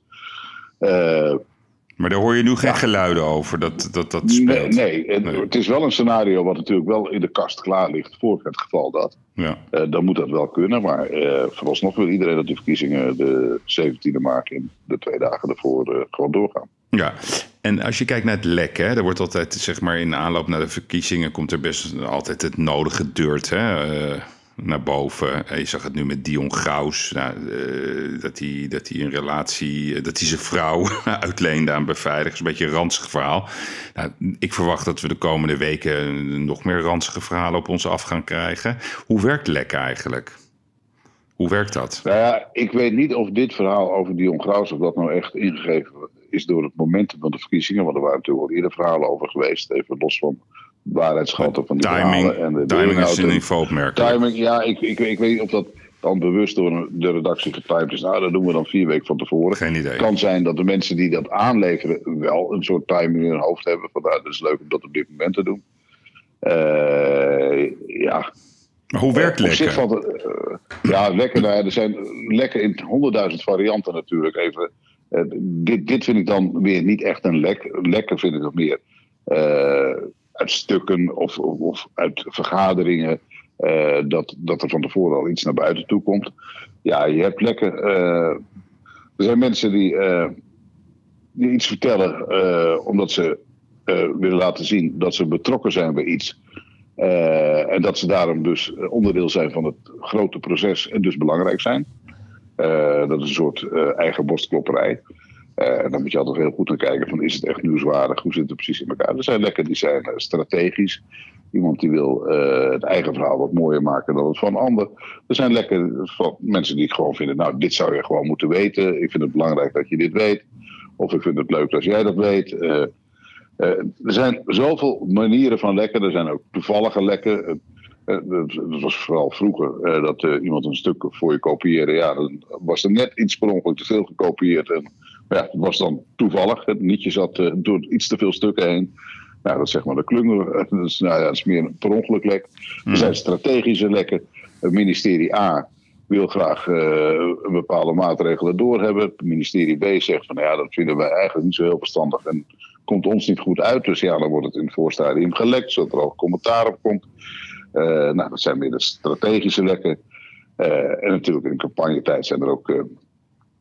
[SPEAKER 1] Maar daar hoor je nu geen geluiden over dat dat, dat speelt.
[SPEAKER 2] Nee, nee, het is wel een scenario wat natuurlijk wel in de kast klaar ligt voor het geval dat. Ja. Uh, dan moet dat wel kunnen, maar uh, vooralsnog wil iedereen dat de verkiezingen de 17e maart in de twee dagen ervoor uh, gewoon doorgaan.
[SPEAKER 1] Ja, en als je kijkt naar het lek, hè, er wordt altijd, zeg maar, in aanloop naar de verkiezingen komt er best altijd het nodige dirt. Hè? Naar boven. Je zag het nu met Dion Graus, nou, uh, dat hij dat een relatie, eh, dat hij zijn vrouw [LAUGHS] uitleende aan beveiligers. Een beetje een ranzig verhaal. Nou, ik verwacht dat we de komende weken nog meer ranzige verhalen op ons af gaan krijgen. Hoe werkt lek eigenlijk? Hoe werkt dat?
[SPEAKER 2] Nou ik weet niet of dit verhaal over Dion Graus, of dat nou echt ingegeven is door het momentum van de verkiezingen. Want er waren natuurlijk al eerder verhalen over geweest, even los van waarheidsgehalte van die
[SPEAKER 1] timing,
[SPEAKER 2] En
[SPEAKER 1] de timing is een niveau
[SPEAKER 2] Timing, ja, ik, ik, ik weet niet of dat dan bewust door de redactie getimed is. Nou, dat doen we dan vier weken van tevoren.
[SPEAKER 1] Geen idee. Het
[SPEAKER 2] kan zijn dat de mensen die dat aanleveren wel een soort timing in hun hoofd hebben. Van, nou, dat is leuk om dat op dit moment te doen. Uh, ja.
[SPEAKER 1] Maar hoe werkt lekker?
[SPEAKER 2] Van, uh, ja, lekker. Nou, er zijn lekker in honderdduizend varianten natuurlijk. Even, uh, dit, dit vind ik dan weer niet echt een lek. Lekker vind ik nog meer uit stukken of, of, uit vergaderingen. Uh, dat, dat er van tevoren al iets naar buiten toe komt. Ja, je hebt lekker. Uh, er zijn mensen die, uh, die iets vertellen omdat ze willen laten zien dat ze betrokken zijn bij iets. en dat ze daarom dus onderdeel zijn van het grote proces en dus belangrijk zijn. dat is een soort eigen borstklopperij. Uh, dan moet je altijd heel goed naar kijken van is het echt nieuwswaardig, hoe zit het precies in elkaar. Er zijn lekker die zijn uh, strategisch. Iemand die wil uh, het eigen verhaal wat mooier maken dan het van een ander. Er zijn lekker van mensen die gewoon vinden, nou dit zou je gewoon moeten weten. Ik vind het belangrijk dat je dit weet. Of ik vind het leuk als jij dat weet. er zijn zoveel manieren van lekker. Er zijn ook toevallige lekken. dat was vooral vroeger dat iemand een stuk voor je kopieerde. Ja, dan was er net iets per te veel gekopieerd. En ja, het was dan toevallig. Het nietje zat uh, door iets te veel stukken heen. Nou, dat is zeg maar de klungel. [LAUGHS] Dus, nou ja, dat is meer een per ongeluk lek. Er hmm. zijn strategische lekken. Het ministerie A wil graag uh, een bepaalde maatregelen doorhebben. Het ministerie B zegt van ja, dat vinden wij eigenlijk niet zo heel verstandig en komt ons niet goed uit. Dus ja, dan wordt het in het voorstadium gelekt, zodat er ook commentaar op komt. Uh, nou, dat zijn meer de strategische lekken. Uh, en natuurlijk in campagnetijd zijn er ook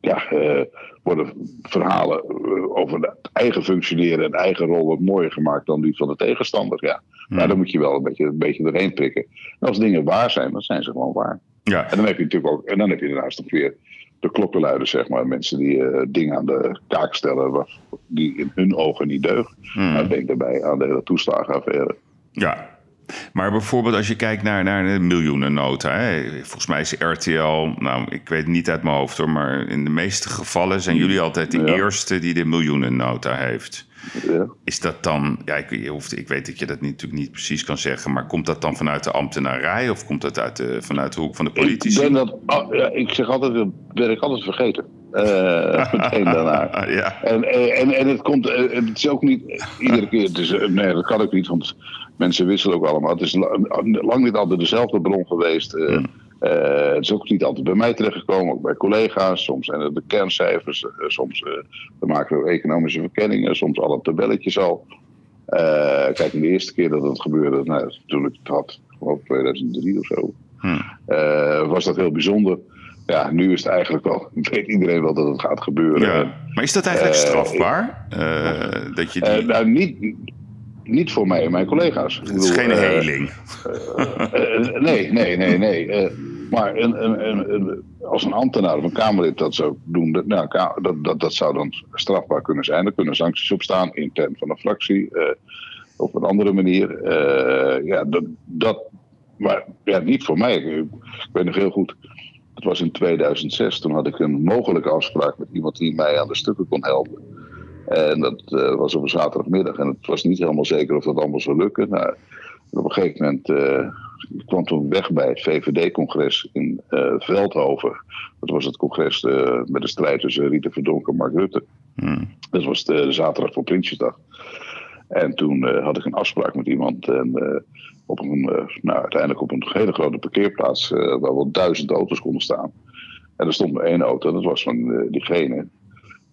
[SPEAKER 2] ja, uh, worden verhalen eh, over het eigen functioneren en eigen rol wat mooier gemaakt dan die van de tegenstander. Ja. Hmm. Maar dan moet je wel een beetje, een beetje erheen prikken. En als dingen waar zijn, dan zijn ze gewoon waar. Ja. En dan heb je natuurlijk ook, en dan heb je daarnaast nog weer de klokkenluiders, zeg maar. Mensen die uh, dingen aan de kaak stellen die in hun ogen niet deugen. Hmm. Nou, denk daarbij aan de hele toeslagenaffaire.
[SPEAKER 1] Ja, maar bijvoorbeeld als je kijkt naar, naar de miljoenennota. Hè, volgens mij is RTL, nou ik weet het niet uit mijn hoofd hoor, maar in de meeste gevallen zijn jullie altijd de eerste die de miljoenennota heeft. Ja. Is dat dan, ja, ik, je hoeft, ik weet dat je dat niet, natuurlijk niet precies kan zeggen, maar komt dat dan vanuit de ambtenarij of komt dat uit de, vanuit de hoek van de politici?
[SPEAKER 2] Ik, dat, oh, ja, ik zeg altijd, dat ben ik altijd vergeten. Uh, [LAUGHS] meteen daarna. ja. en, en, en het komt, eh, het is ook niet iedere keer, is, nee, dat kan ook niet, want mensen wisselen ook allemaal. Het is lang niet altijd dezelfde bron geweest. Uh, het is ook niet altijd bij mij terechtgekomen, ook bij collega's. Soms zijn het de kerncijfers, uh, soms de macro-economische verkenningen, soms al een tabelletje al. kijk, de eerste keer dat het gebeurde, nou, toen ik het had, geloof 2003 of zo, hmm. was dat heel bijzonder. Ja, nu is het eigenlijk wel, [LAUGHS] weet iedereen wel dat het gaat gebeuren. Ja.
[SPEAKER 1] Maar is dat eigenlijk strafbaar? dat je die...
[SPEAKER 2] nou, niet, niet voor mij en mijn collega's.
[SPEAKER 1] Het is geen heling.
[SPEAKER 2] nee, nee, nee, nee. maar een, een, een, als een ambtenaar of een Kamerlid dat zou doen, dat, nou, dat, dat, dat zou dan strafbaar kunnen zijn. Er kunnen sancties op staan, intern van een fractie, op een andere manier. ja, dat, dat, maar ja, niet voor mij. Ik weet nog heel goed. Het was in 2006. Toen had ik een mogelijke afspraak met iemand die mij aan de stukken kon helpen. En dat uh, was op een zaterdagmiddag. En het was niet helemaal zeker of dat allemaal zou lukken. Nou, op een gegeven moment ik kwam toen weg bij het VVD-congres in uh, Veldhoven. Dat was het congres met de strijd tussen Rita Verdonk en Mark Rutte. Hmm. Dat was de, de, zaterdag voor Prinsjesdag. En toen had ik een afspraak met iemand. En op een, nou, uiteindelijk op een hele grote parkeerplaats waar wel duizend auto's konden staan. En er stond maar één auto, en dat was van diegene.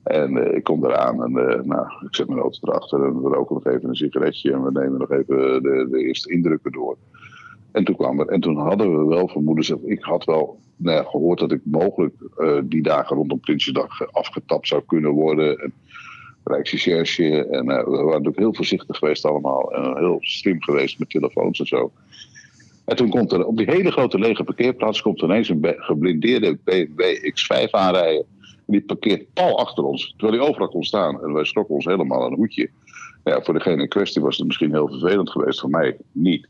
[SPEAKER 2] En uh, ik kom eraan en uh, nou, ik zet mijn auto erachter en we roken nog even een sigaretje en we nemen nog even de, de eerste indrukken door. En toen, kwam er, en toen hadden we wel vermoedens, ik had wel nou gehoord dat ik mogelijk uh, die dagen rondom Prinsjesdag afgetapt zou kunnen worden. En Rijksrecherche en we waren natuurlijk heel voorzichtig geweest allemaal en heel slim geweest met telefoons en zo. En toen komt er op die hele grote lege parkeerplaats komt ineens een geblindeerde BMW X5 aanrijden die parkeert pal achter ons, terwijl hij overal kon staan. En wij schrokken ons helemaal aan een hoedje. Ja, voor degene in kwestie was het misschien heel vervelend geweest, voor mij niet.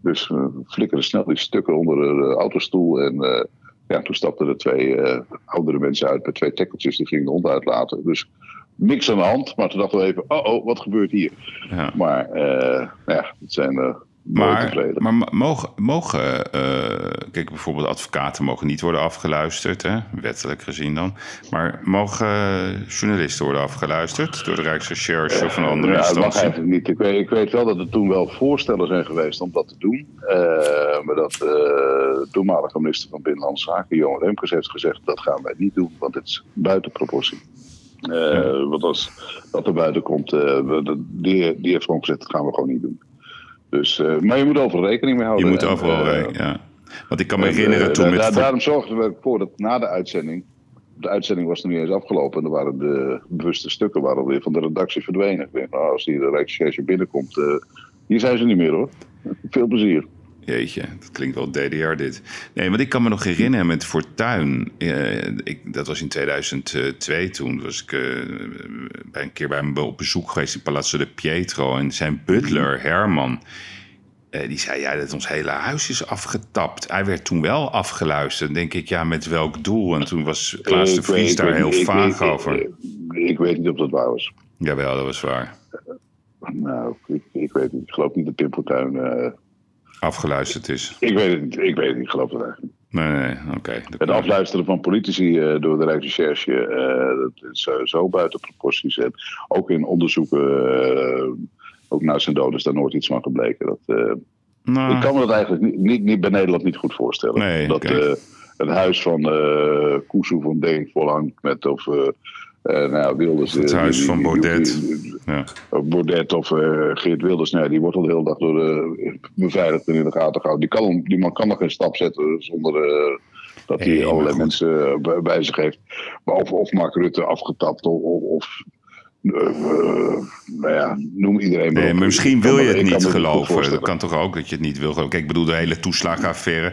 [SPEAKER 2] Dus we flikkerden snel die stukken onder de autostoel. En uh, ja, toen stapten er twee uh, oudere mensen uit met twee tekkeltjes. Die gingen de hond uitlaten. Dus niks aan de hand. Maar toen dachten we even, oh, oh wat gebeurt hier? Ja. Maar nou ja, het zijn
[SPEAKER 1] maar, maar mogen, mogen uh, kijk, bijvoorbeeld advocaten mogen niet worden afgeluisterd, hè? wettelijk gezien dan. Maar mogen journalisten worden afgeluisterd door de Rijksrecherche of een andere
[SPEAKER 2] ja,
[SPEAKER 1] instantie?
[SPEAKER 2] Dat mag eigenlijk niet. Ik weet, ik weet, wel dat er toen wel voorstellen zijn geweest om dat te doen. Uh, maar dat de toenmalige minister van Binnenlandse Zaken, Johan Remkes, heeft gezegd dat gaan wij niet doen, want het is buiten proportie. Ja. Want als dat er buiten komt, die, die heeft gewoon gezegd, dat gaan we gewoon niet doen. Dus, uh, maar je moet overal rekening mee houden.
[SPEAKER 1] Je moet overal uh, rekening, ja. Want ik kan me herinneren uh, toen...
[SPEAKER 2] met... Daarom zorgden we ervoor dat na de uitzending... De uitzending was nog niet eens afgelopen. En er waren de bewuste stukken waren weer van de redactie verdwenen. Ik denk, nou, als die de Rijksrecherche binnenkomt... hier zijn ze niet meer hoor. Veel plezier.
[SPEAKER 1] Jeetje, dat klinkt wel DDR dit. Nee, want ik kan me nog herinneren met Fortuin. Uh, ik, dat was in 2002 toen. was ik uh, bij een keer bij hem op bezoek geweest in Palazzo de Pietro. En zijn butler, Herman, uh, die zei... ja, dat ons hele huis is afgetapt. Hij werd toen wel afgeluisterd. denk ik, ja, met welk doel? En toen was Klaas de Vries daar heel vaag over.
[SPEAKER 2] Ik, weet niet of dat waar was.
[SPEAKER 1] Jawel, dat was waar.
[SPEAKER 2] nou, ik, ik weet niet. Ik geloof niet dat Pim Fortuyn
[SPEAKER 1] afgeluisterd is?
[SPEAKER 2] Ik weet het niet. Ik weet het niet. Geloof het eigenlijk
[SPEAKER 1] Nee, nee, oké.
[SPEAKER 2] Het afluisteren van politici uh, door de Rijksrecherche, uh, dat is uh, zo buiten proporties. En ook in onderzoeken, ook na zijn dood is daar nooit iets van gebleken. Dat, nou, ik kan me dat eigenlijk niet, niet, niet, bij Nederland niet goed voorstellen.
[SPEAKER 1] Nee,
[SPEAKER 2] dat
[SPEAKER 1] okay.
[SPEAKER 2] het huis van uh, Koesoe van Denk volhangt met of uh, nou, Wilders,
[SPEAKER 1] het huis van Baudet. ja.
[SPEAKER 2] Baudet of uh, Geert Wilders, nee, die wordt al de hele dag door de beveiligden in de gaten gehouden. Die, kan, die man kan nog geen stap zetten zonder uh, dat hij hey, allerlei mensen bij zich heeft. Maar of, of Mark Rutte afgetapt of, of nou ja, noem iedereen
[SPEAKER 1] maar. Nee, maar misschien wil je het niet geloven. Dat kan toch ook dat je het niet wil geloven. Kijk, ik bedoel, de hele toeslagaffaire.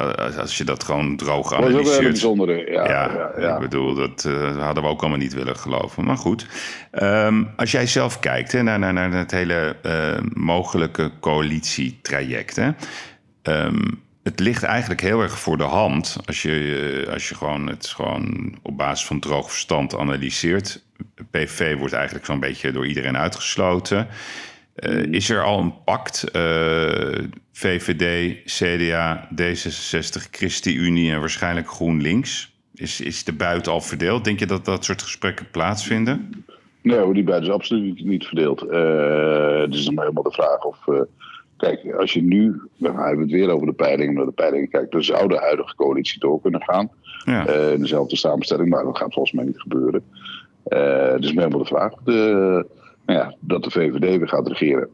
[SPEAKER 1] Uh, als je dat gewoon droog analyseert.
[SPEAKER 2] Dat is ook een bijzondere. Ja,
[SPEAKER 1] ja, ja, ja, ik bedoel, dat uh, hadden we ook allemaal niet willen geloven. Maar goed, um, als jij zelf kijkt hè, naar, naar, naar het hele mogelijke coalitietraject. Hè, um, het ligt eigenlijk heel erg voor de hand als je, als je gewoon het gewoon op basis van droog verstand analyseert. PV wordt eigenlijk zo'n beetje door iedereen uitgesloten. Uh, is er al een pact? Uh, eh, VVD, CDA, D66, ChristenUnie en waarschijnlijk GroenLinks. Is, is de buiten al verdeeld? Denk je dat dat soort gesprekken plaatsvinden?
[SPEAKER 2] Nee, die buiten is absoluut niet verdeeld. Uh, het is dan helemaal de vraag of Kijk, als je nu, dan hebben we het weer over de peilingen, maar de peilingen kijkt, dan zou de huidige coalitie door kunnen gaan. Ja. Uh, in dezelfde samenstelling, maar dat gaat volgens mij niet gebeuren. Uh, dus helemaal de vraag de, nou ja, dat de VVD weer gaat regeren.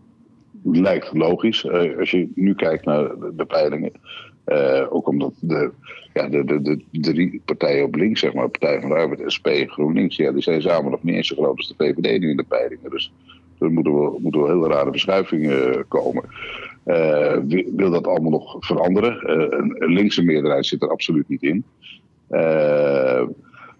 [SPEAKER 2] Lijkt logisch. Uh, als je nu kijkt naar de, de peilingen. ook omdat de, ja, de, de, de, drie partijen op links, zeg maar, Partij van de Arbeid, SP en GroenLinks, ja, die zijn samen nog niet eens zo groot als de VVD nu in de peilingen. Dus Er moeten wel, moeten wel hele rare verschuivingen komen. Uh, wil dat allemaal nog veranderen? Uh, een linkse meerderheid zit er absoluut niet in.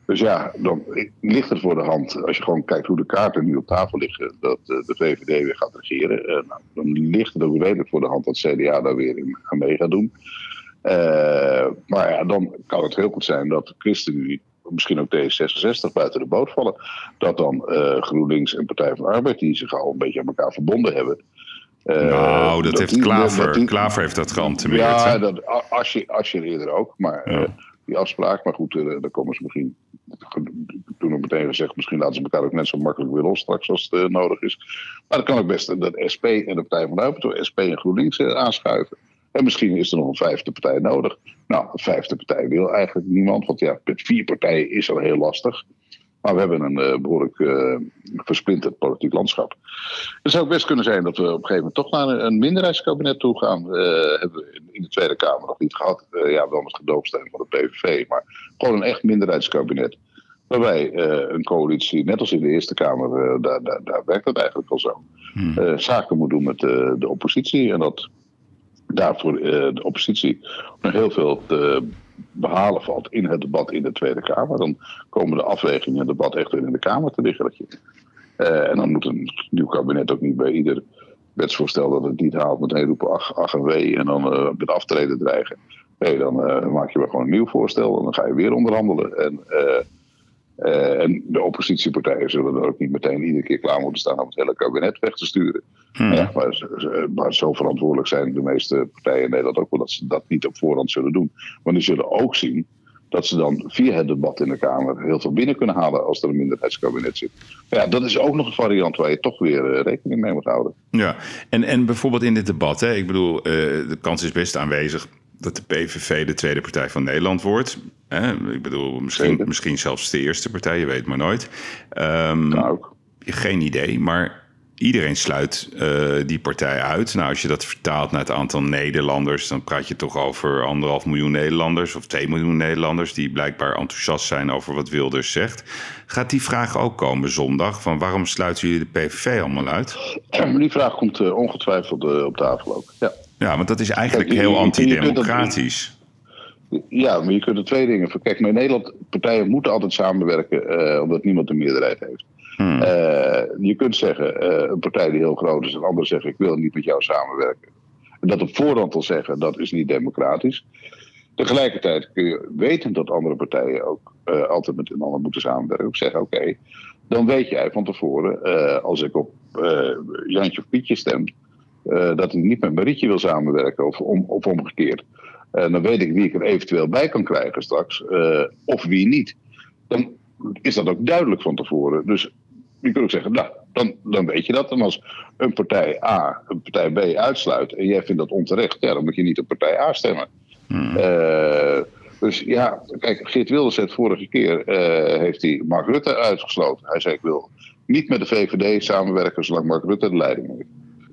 [SPEAKER 2] Dus ja, dan ligt het voor de hand, als je gewoon kijkt hoe de kaarten nu op tafel liggen, dat de VVD weer gaat regeren. Nou, dan ligt het ook redelijk voor de hand dat CDA daar weer in mee gaat doen. maar ja, dan kan het heel goed zijn dat de ChristenUnie misschien ook D66 buiten de boot vallen. Dat dan GroenLinks en Partij van de Arbeid, die zich al een beetje aan elkaar verbonden hebben,
[SPEAKER 1] uh, nou, dat, heeft Klaver. Klaver heeft dat geantemeerd.
[SPEAKER 2] Ja, dat, als, je, als je eerder ook. Maar uh, die afspraak, maar goed, uh, daar komen ze misschien. Toen ook meteen gezegd, misschien laten ze elkaar ook net zo makkelijk weer los straks als het nodig is. Maar dan kan ook best dat SP en de Partij van de Arbeid, SP en GroenLinks aanschuiven. En misschien is er nog een vijfde partij nodig. Nou, een vijfde partij wil eigenlijk niemand, want ja, met vier partijen is al heel lastig. Maar we hebben een uh, behoorlijk uh, versplinterd politiek landschap. Het zou best kunnen zijn dat we op een gegeven moment toch naar een, een minderheidskabinet toe gaan. Uh, hebben we in de Tweede Kamer nog niet gehad. ja, wel met gedoogsteun van de PVV. Maar gewoon een echt minderheidskabinet. Waarbij een coalitie, net als in de Eerste Kamer, daar, daar, daar, werkt het eigenlijk al zo. Hmm. zaken moet doen met de oppositie. En dat daarvoor de oppositie nog heel veel te behalen valt in het debat in de Tweede Kamer. Dan komen de afwegingen en debat echt weer in de Kamer te liggen. Uh, en dan moet een nieuw kabinet ook niet bij ieder wetsvoorstel dat het niet haalt meteen roepen ach, ach en wee en dan uh, met aftreden dreigen. Nee, dan maak je wel gewoon een nieuw voorstel en dan ga je weer onderhandelen. En uh, en de oppositiepartijen zullen er ook niet meteen iedere keer klaar moeten staan om het hele kabinet weg te sturen. Hmm. Ja, maar, maar, zo verantwoordelijk zijn de meeste partijen in Nederland ook wel dat ze dat niet op voorhand zullen doen. Maar die zullen ook zien dat ze dan via het debat in de Kamer heel veel binnen kunnen halen als er een minderheidskabinet zit. Maar ja, dat is ook nog een variant waar je toch weer uh, rekening mee moet houden.
[SPEAKER 1] Ja, en, en bijvoorbeeld in dit debat, hè, ik bedoel, uh, de kans is best aanwezig dat de PVV de tweede partij van Nederland wordt. Ik bedoel, misschien, misschien zelfs de eerste partij, je weet maar nooit. Um, nou, geen idee, maar iedereen sluit uh, die partij uit. Nou, als je dat vertaalt naar het aantal Nederlanders, dan praat je toch over anderhalf miljoen Nederlanders of 2 miljoen Nederlanders die blijkbaar enthousiast zijn over wat Wilders zegt. Gaat die vraag ook komen zondag? Van waarom sluiten jullie de PVV allemaal uit?
[SPEAKER 2] Die vraag komt uh, ongetwijfeld uh, op tafel ook. Ja.
[SPEAKER 1] Ja, want dat is eigenlijk Kijk, heel antidemocratisch.
[SPEAKER 2] Ja, maar je kunt er twee dingen voor. Kijk, maar in Nederland, partijen moeten altijd samenwerken uh, omdat niemand een meerderheid heeft. Hmm. Uh, je kunt zeggen, uh, een partij die heel groot is, en anderen zeggen ik wil niet met jou samenwerken. En dat op voorhand al zeggen, dat is niet democratisch. Tegelijkertijd kun je weten dat andere partijen ook altijd met een ander moeten samenwerken. Ook zeggen, oké, dan weet jij van tevoren, als ik op Jantje of Pietje stem, uh, dat hij niet met Marietje wil samenwerken of, om, of omgekeerd. Uh, dan weet ik wie ik er eventueel bij kan krijgen straks, uh, of wie niet. Dan is dat ook duidelijk van tevoren. Dus je kunt ook zeggen, nou, dan, dan weet je dat. En als een partij A een partij B uitsluit en jij vindt dat onterecht, ja, dan moet je niet op partij A stemmen. Hmm. dus ja, kijk, Geert Wilders zei vorige keer, heeft hij Mark Rutte uitgesloten. Hij zei, ik wil niet met de VVD samenwerken zolang Mark Rutte de leiding heeft.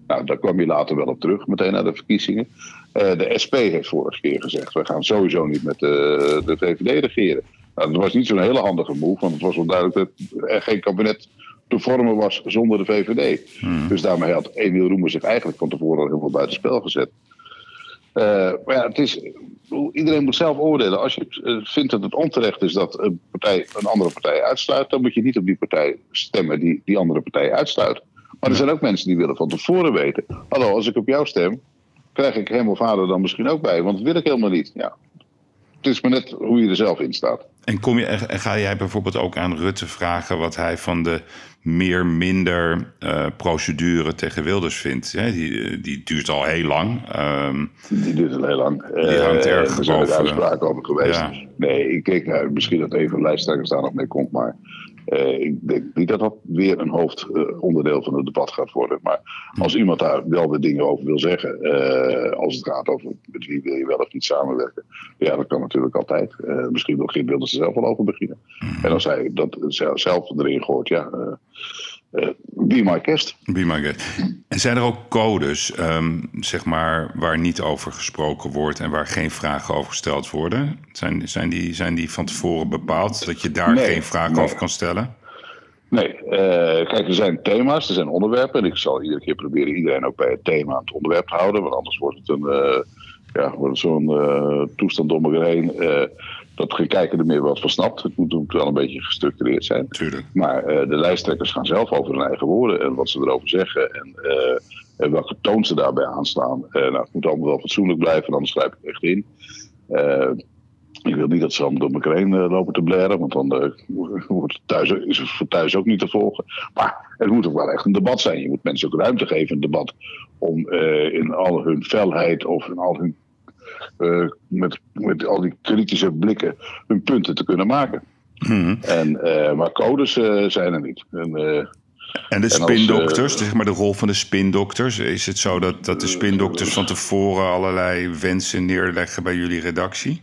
[SPEAKER 2] Nou, daar kwam je later wel op terug, meteen na de verkiezingen. Uh, de SP heeft vorige keer gezegd: we gaan sowieso niet met de, de VVD regeren. Nou, dat was niet zo'n hele handige move, want het was wel duidelijk dat er geen kabinet te vormen was zonder de VVD. Hmm. Dus daarmee had Emiel Roemer zich eigenlijk van tevoren al helemaal buitenspel gezet. Uh, maar ja, het is, iedereen moet zelf oordelen. Als je eh, vindt dat het onterecht is dat een, partij een andere partij uitsluit, dan moet je niet op die partij stemmen die die andere partij uitsluit. Maar er zijn ook mensen die willen van tevoren weten. Hallo, als ik op jou stem, krijg ik helemaal vader dan misschien ook bij. Want dat wil ik helemaal niet. Ja. Het is maar net hoe je er zelf in staat.
[SPEAKER 1] En kom je, ga jij bijvoorbeeld ook aan Rutte vragen wat hij van de meer-minder uh, procedure tegen Wilders vindt? die, die duurt al heel lang.
[SPEAKER 2] Ehm, die duurt al heel lang.
[SPEAKER 1] Die hangt uh, erg boven. Er
[SPEAKER 2] zijn uitspraken over geweest. Nee, ik kijk, nou, misschien dat even lijsttrekkers daar nog mee komt, maar uh, ik denk niet dat dat weer een hoofdonderdeel van het debat gaat worden. Maar als iemand daar wel de dingen over wil zeggen, uh, als het gaat over met wie wil je wel of niet samenwerken, ja, dat kan natuurlijk altijd. Uh, misschien wil Geert Wilders er zelf wel over beginnen. Mhm. En als hij dat zelf erin gooit, ja. Uh, be my guest.
[SPEAKER 1] Be my guest. En zijn er ook codes, um, zeg maar, waar niet over gesproken wordt en waar geen vragen over gesteld worden? Zijn, zijn, die, zijn die van tevoren bepaald, dat je daar geen vragen over kan stellen?
[SPEAKER 2] Nee, uh, kijk, er zijn thema's, er zijn onderwerpen. En ik zal iedere keer proberen iedereen ook bij het thema en het onderwerp te houden. Want anders wordt het een, uh, ja, zo'n uh, toestand om elkaar heen. Dat geen kijker er meer wat van snapt. Het moet, moet wel een beetje gestructureerd zijn.
[SPEAKER 1] Tuurlijk.
[SPEAKER 2] Maar de lijsttrekkers gaan zelf over hun eigen woorden en wat ze erover zeggen. En, en welke toon ze daarbij aanstaan. nou, het moet allemaal wel fatsoenlijk blijven, anders grijp ik echt in. Ik wil niet dat ze allemaal door elkaar heen uh, lopen te blaren, want dan uh, [LAUGHS] wordt het thuis, is het voor thuis ook niet te volgen. Maar het moet ook wel echt een debat zijn. Je moet mensen ook ruimte geven, een debat, om uh, in al hun felheid of in al hun, met, met al die kritische blikken hun punten te kunnen maken.
[SPEAKER 1] Hmm.
[SPEAKER 2] En, maar codes zijn er niet. En,
[SPEAKER 1] en de spindokters, zeg maar de rol van de spindokters. Is het zo dat, dat de spindokters van tevoren allerlei wensen neerleggen bij jullie redactie?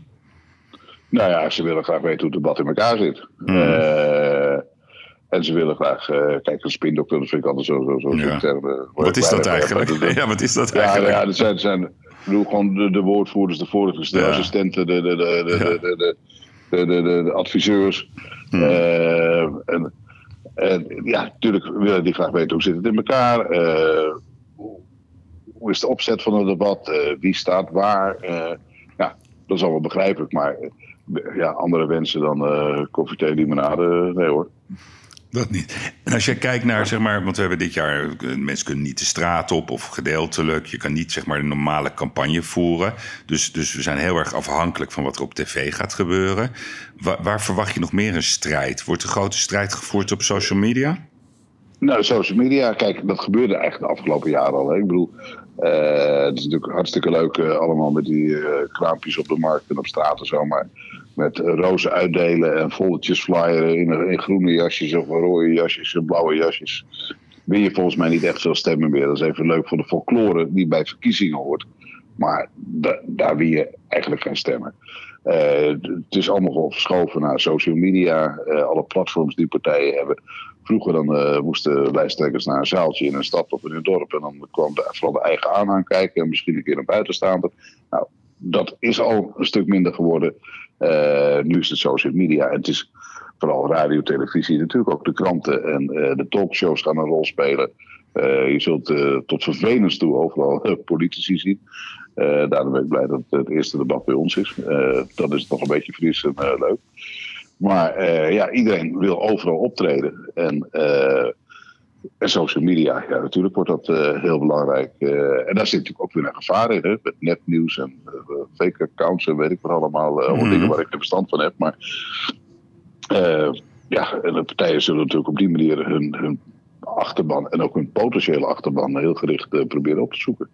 [SPEAKER 2] Nou ja, ze willen graag weten hoe het debat in elkaar zit. Uh, en ze willen graag, uh, kijk, een spindokter, dat vind ik altijd zo. zo, zo
[SPEAKER 1] ja. wat is dat eigenlijk? [LAUGHS] ja, wat is dat
[SPEAKER 2] ja,
[SPEAKER 1] eigenlijk?
[SPEAKER 2] Ja, dat zijn, bedoel gewoon de, de woordvoerders, de voorlichters, de ja. assistenten, de, de, de, de adviseurs.
[SPEAKER 1] Hmm.
[SPEAKER 2] Eh, en, en, ja, natuurlijk willen die graag weten hoe zit het in elkaar. Eh, hoe is de opzet van het debat? Eh, wie staat waar? ja, dat is allemaal begrijpelijk. Maar ja, andere wensen dan koffie, thee, limonade, nee hoor.
[SPEAKER 1] Dat niet. En als je kijkt naar, zeg maar, want we hebben dit jaar, mensen kunnen niet de straat op of gedeeltelijk. Je kan niet, zeg maar, een normale campagne voeren. Dus, dus we zijn heel erg afhankelijk van wat er op tv gaat gebeuren. Waar, verwacht je nog meer een strijd? Wordt de grote strijd gevoerd op social media?
[SPEAKER 2] Nou, social media, kijk, dat gebeurde eigenlijk de afgelopen jaren al. Hè. Ik bedoel, uh, het is natuurlijk hartstikke leuk uh, allemaal met die uh, op de markt en op straat en zo. Maar met rozen uitdelen en volletjes flyeren in, in, groene jasjes of rode jasjes en blauwe jasjes. Win je volgens mij niet echt veel stemmen meer. Dat is even leuk voor de folklore die bij verkiezingen hoort. Maar da daar win je eigenlijk geen stemmen. het is allemaal gewoon verschoven naar social media. alle platforms die partijen hebben. Vroeger dan uh, moesten lijsttrekkers naar een zaaltje in een stad of in een dorp. En dan kwam de, vooral de eigen aanhang kijken. En misschien een keer een buitenstaander. Nou, dat is al een stuk minder geworden. Uh, nu is het social media. En het is vooral radio, televisie. Natuurlijk ook de kranten en uh, de talkshows gaan een rol spelen. je zult tot vervelens toe overal politici zien. daarom ben ik blij dat het eerste debat bij ons is. dat is toch een beetje fris en leuk. Maar ja, iedereen wil overal optreden. En, en social media, ja, natuurlijk wordt dat uh, heel belangrijk. en daar zit natuurlijk ook weer een gevaar in, hè, met nepnieuws en fake accounts en weet ik wat allemaal. Mm -hmm. dingen waar ik geen verstand van heb. Maar ja, en de partijen zullen natuurlijk op die manier hun, hun achterban en ook hun potentiële achterban heel gericht proberen op te zoeken.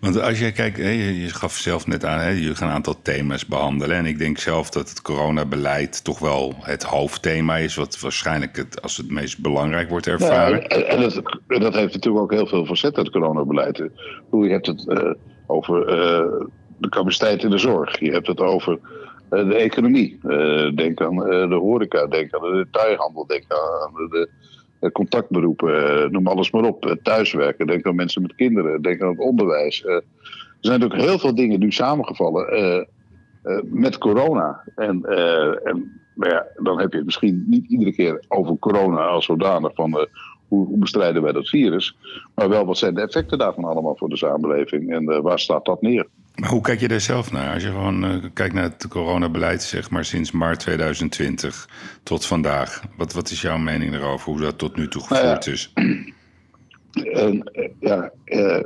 [SPEAKER 1] Want als je kijkt, je gaf zelf net aan, je gaat een aantal thema's behandelen. En ik denk zelf dat het coronabeleid toch wel het hoofdthema is, wat waarschijnlijk het, als het meest belangrijk wordt ervaren.
[SPEAKER 2] Ja, en dat, dat, heeft natuurlijk ook heel veel facetten, het coronabeleid. Je hebt het uh, over uh, de capaciteit in de zorg, je hebt het over uh, de economie. denk aan de horeca, denk aan de detailhandel, denk aan de contactberoepen, noem alles maar op. thuiswerken, denk aan mensen met kinderen, denk aan het onderwijs. er zijn natuurlijk heel veel dingen nu samengevallen met corona. En, dan heb je het misschien niet iedere keer over corona als zodanig van hoe, bestrijden wij dat virus. Maar wel wat zijn de effecten daarvan allemaal voor de samenleving en waar staat dat neer?
[SPEAKER 1] Maar hoe kijk je daar zelf naar? Als je gewoon uh, kijkt naar het coronabeleid, zeg maar sinds maart 2020 tot vandaag. Wat, wat is jouw mening erover? Hoe dat tot nu toe gevoerd nou ja, is?
[SPEAKER 2] En, ja, uh,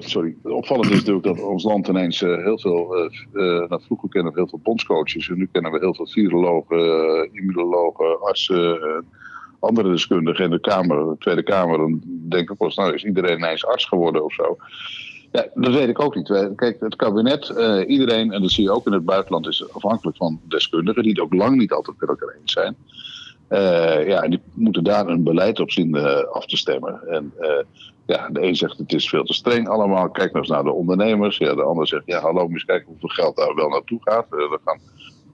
[SPEAKER 2] [CLEARS THROAT] sorry. Opvallend is natuurlijk dat ons land ineens heel veel. nou, vroeger kennen we heel veel bondscoaches en nu kennen we heel veel virologen, immunologen, artsen andere deskundigen in de Kamer, de Tweede Kamer, dan denk ik pas, nou is iedereen ineens arts geworden of zo. Ja, dat weet ik ook niet. Kijk, het kabinet, uh, iedereen, en dat zie je ook in het buitenland, is afhankelijk van deskundigen, die het ook lang niet altijd met elkaar eens zijn. Uh, ja, die moeten daar een beleid op zien af te stemmen. En ja, de een zegt het is veel te streng allemaal. Kijk nou eens naar de ondernemers. Ja, de ander zegt ja, hallo, eens kijken hoeveel geld daar wel naartoe gaat. er gaan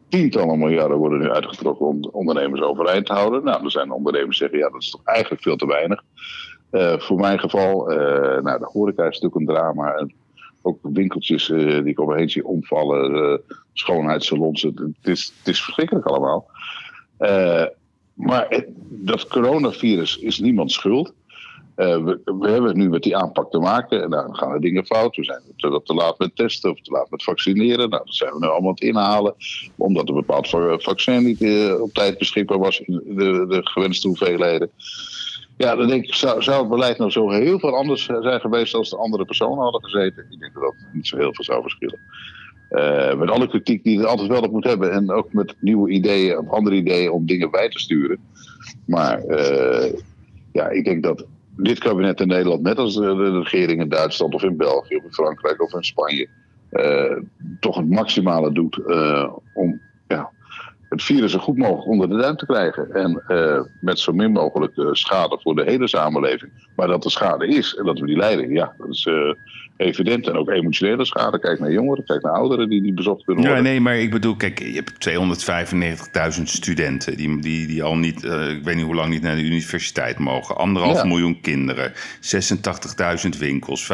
[SPEAKER 2] tientallen miljarden worden nu uitgetrokken om ondernemers overeind te houden. Nou, er zijn ondernemers die zeggen, ja, dat is toch eigenlijk veel te weinig. Uh, voor mijn geval, uh, nou, de horeca is natuurlijk een drama. Ook winkeltjes uh, die ik overheen zie omvallen, schoonheidssalons. Het, is, het is verschrikkelijk allemaal. Maar dat coronavirus is niemand schuld. We, we, hebben nu met die aanpak te maken. En dan gaan er dingen fout. We zijn te, laat met testen of te laat met vaccineren. Nou, dat zijn we nu allemaal aan het inhalen. Omdat een bepaald vaccin niet op tijd beschikbaar was in de, de gewenste hoeveelheden. Ja, dan denk ik, zou, het beleid nou zo heel veel anders zijn geweest als de andere personen hadden gezeten? Ik denk dat dat niet zo heel veel zou verschillen. Uh, met alle kritiek die het altijd wel op moet hebben. En ook met nieuwe ideeën of andere ideeën om dingen bij te sturen. Maar uh, ja, ik denk dat dit kabinet in Nederland, net als de, regering in Duitsland of in België of in Frankrijk of in Spanje, toch het maximale doet om ja, het virus zo goed mogelijk onder de duim te krijgen. En uh, met zo min mogelijk uh, schade voor de hele samenleving. Maar dat er schade is en dat we die leiden, ja, dat is uh, evident. En ook emotionele schade. Kijk naar jongeren, kijk naar ouderen die niet bezocht kunnen worden.
[SPEAKER 1] Ja, nee, maar ik bedoel, kijk, je hebt 295.000 studenten die, die, die al niet, ik weet niet hoe lang niet naar de universiteit mogen. Anderhalf ja. miljoen kinderen, 86.000 winkels,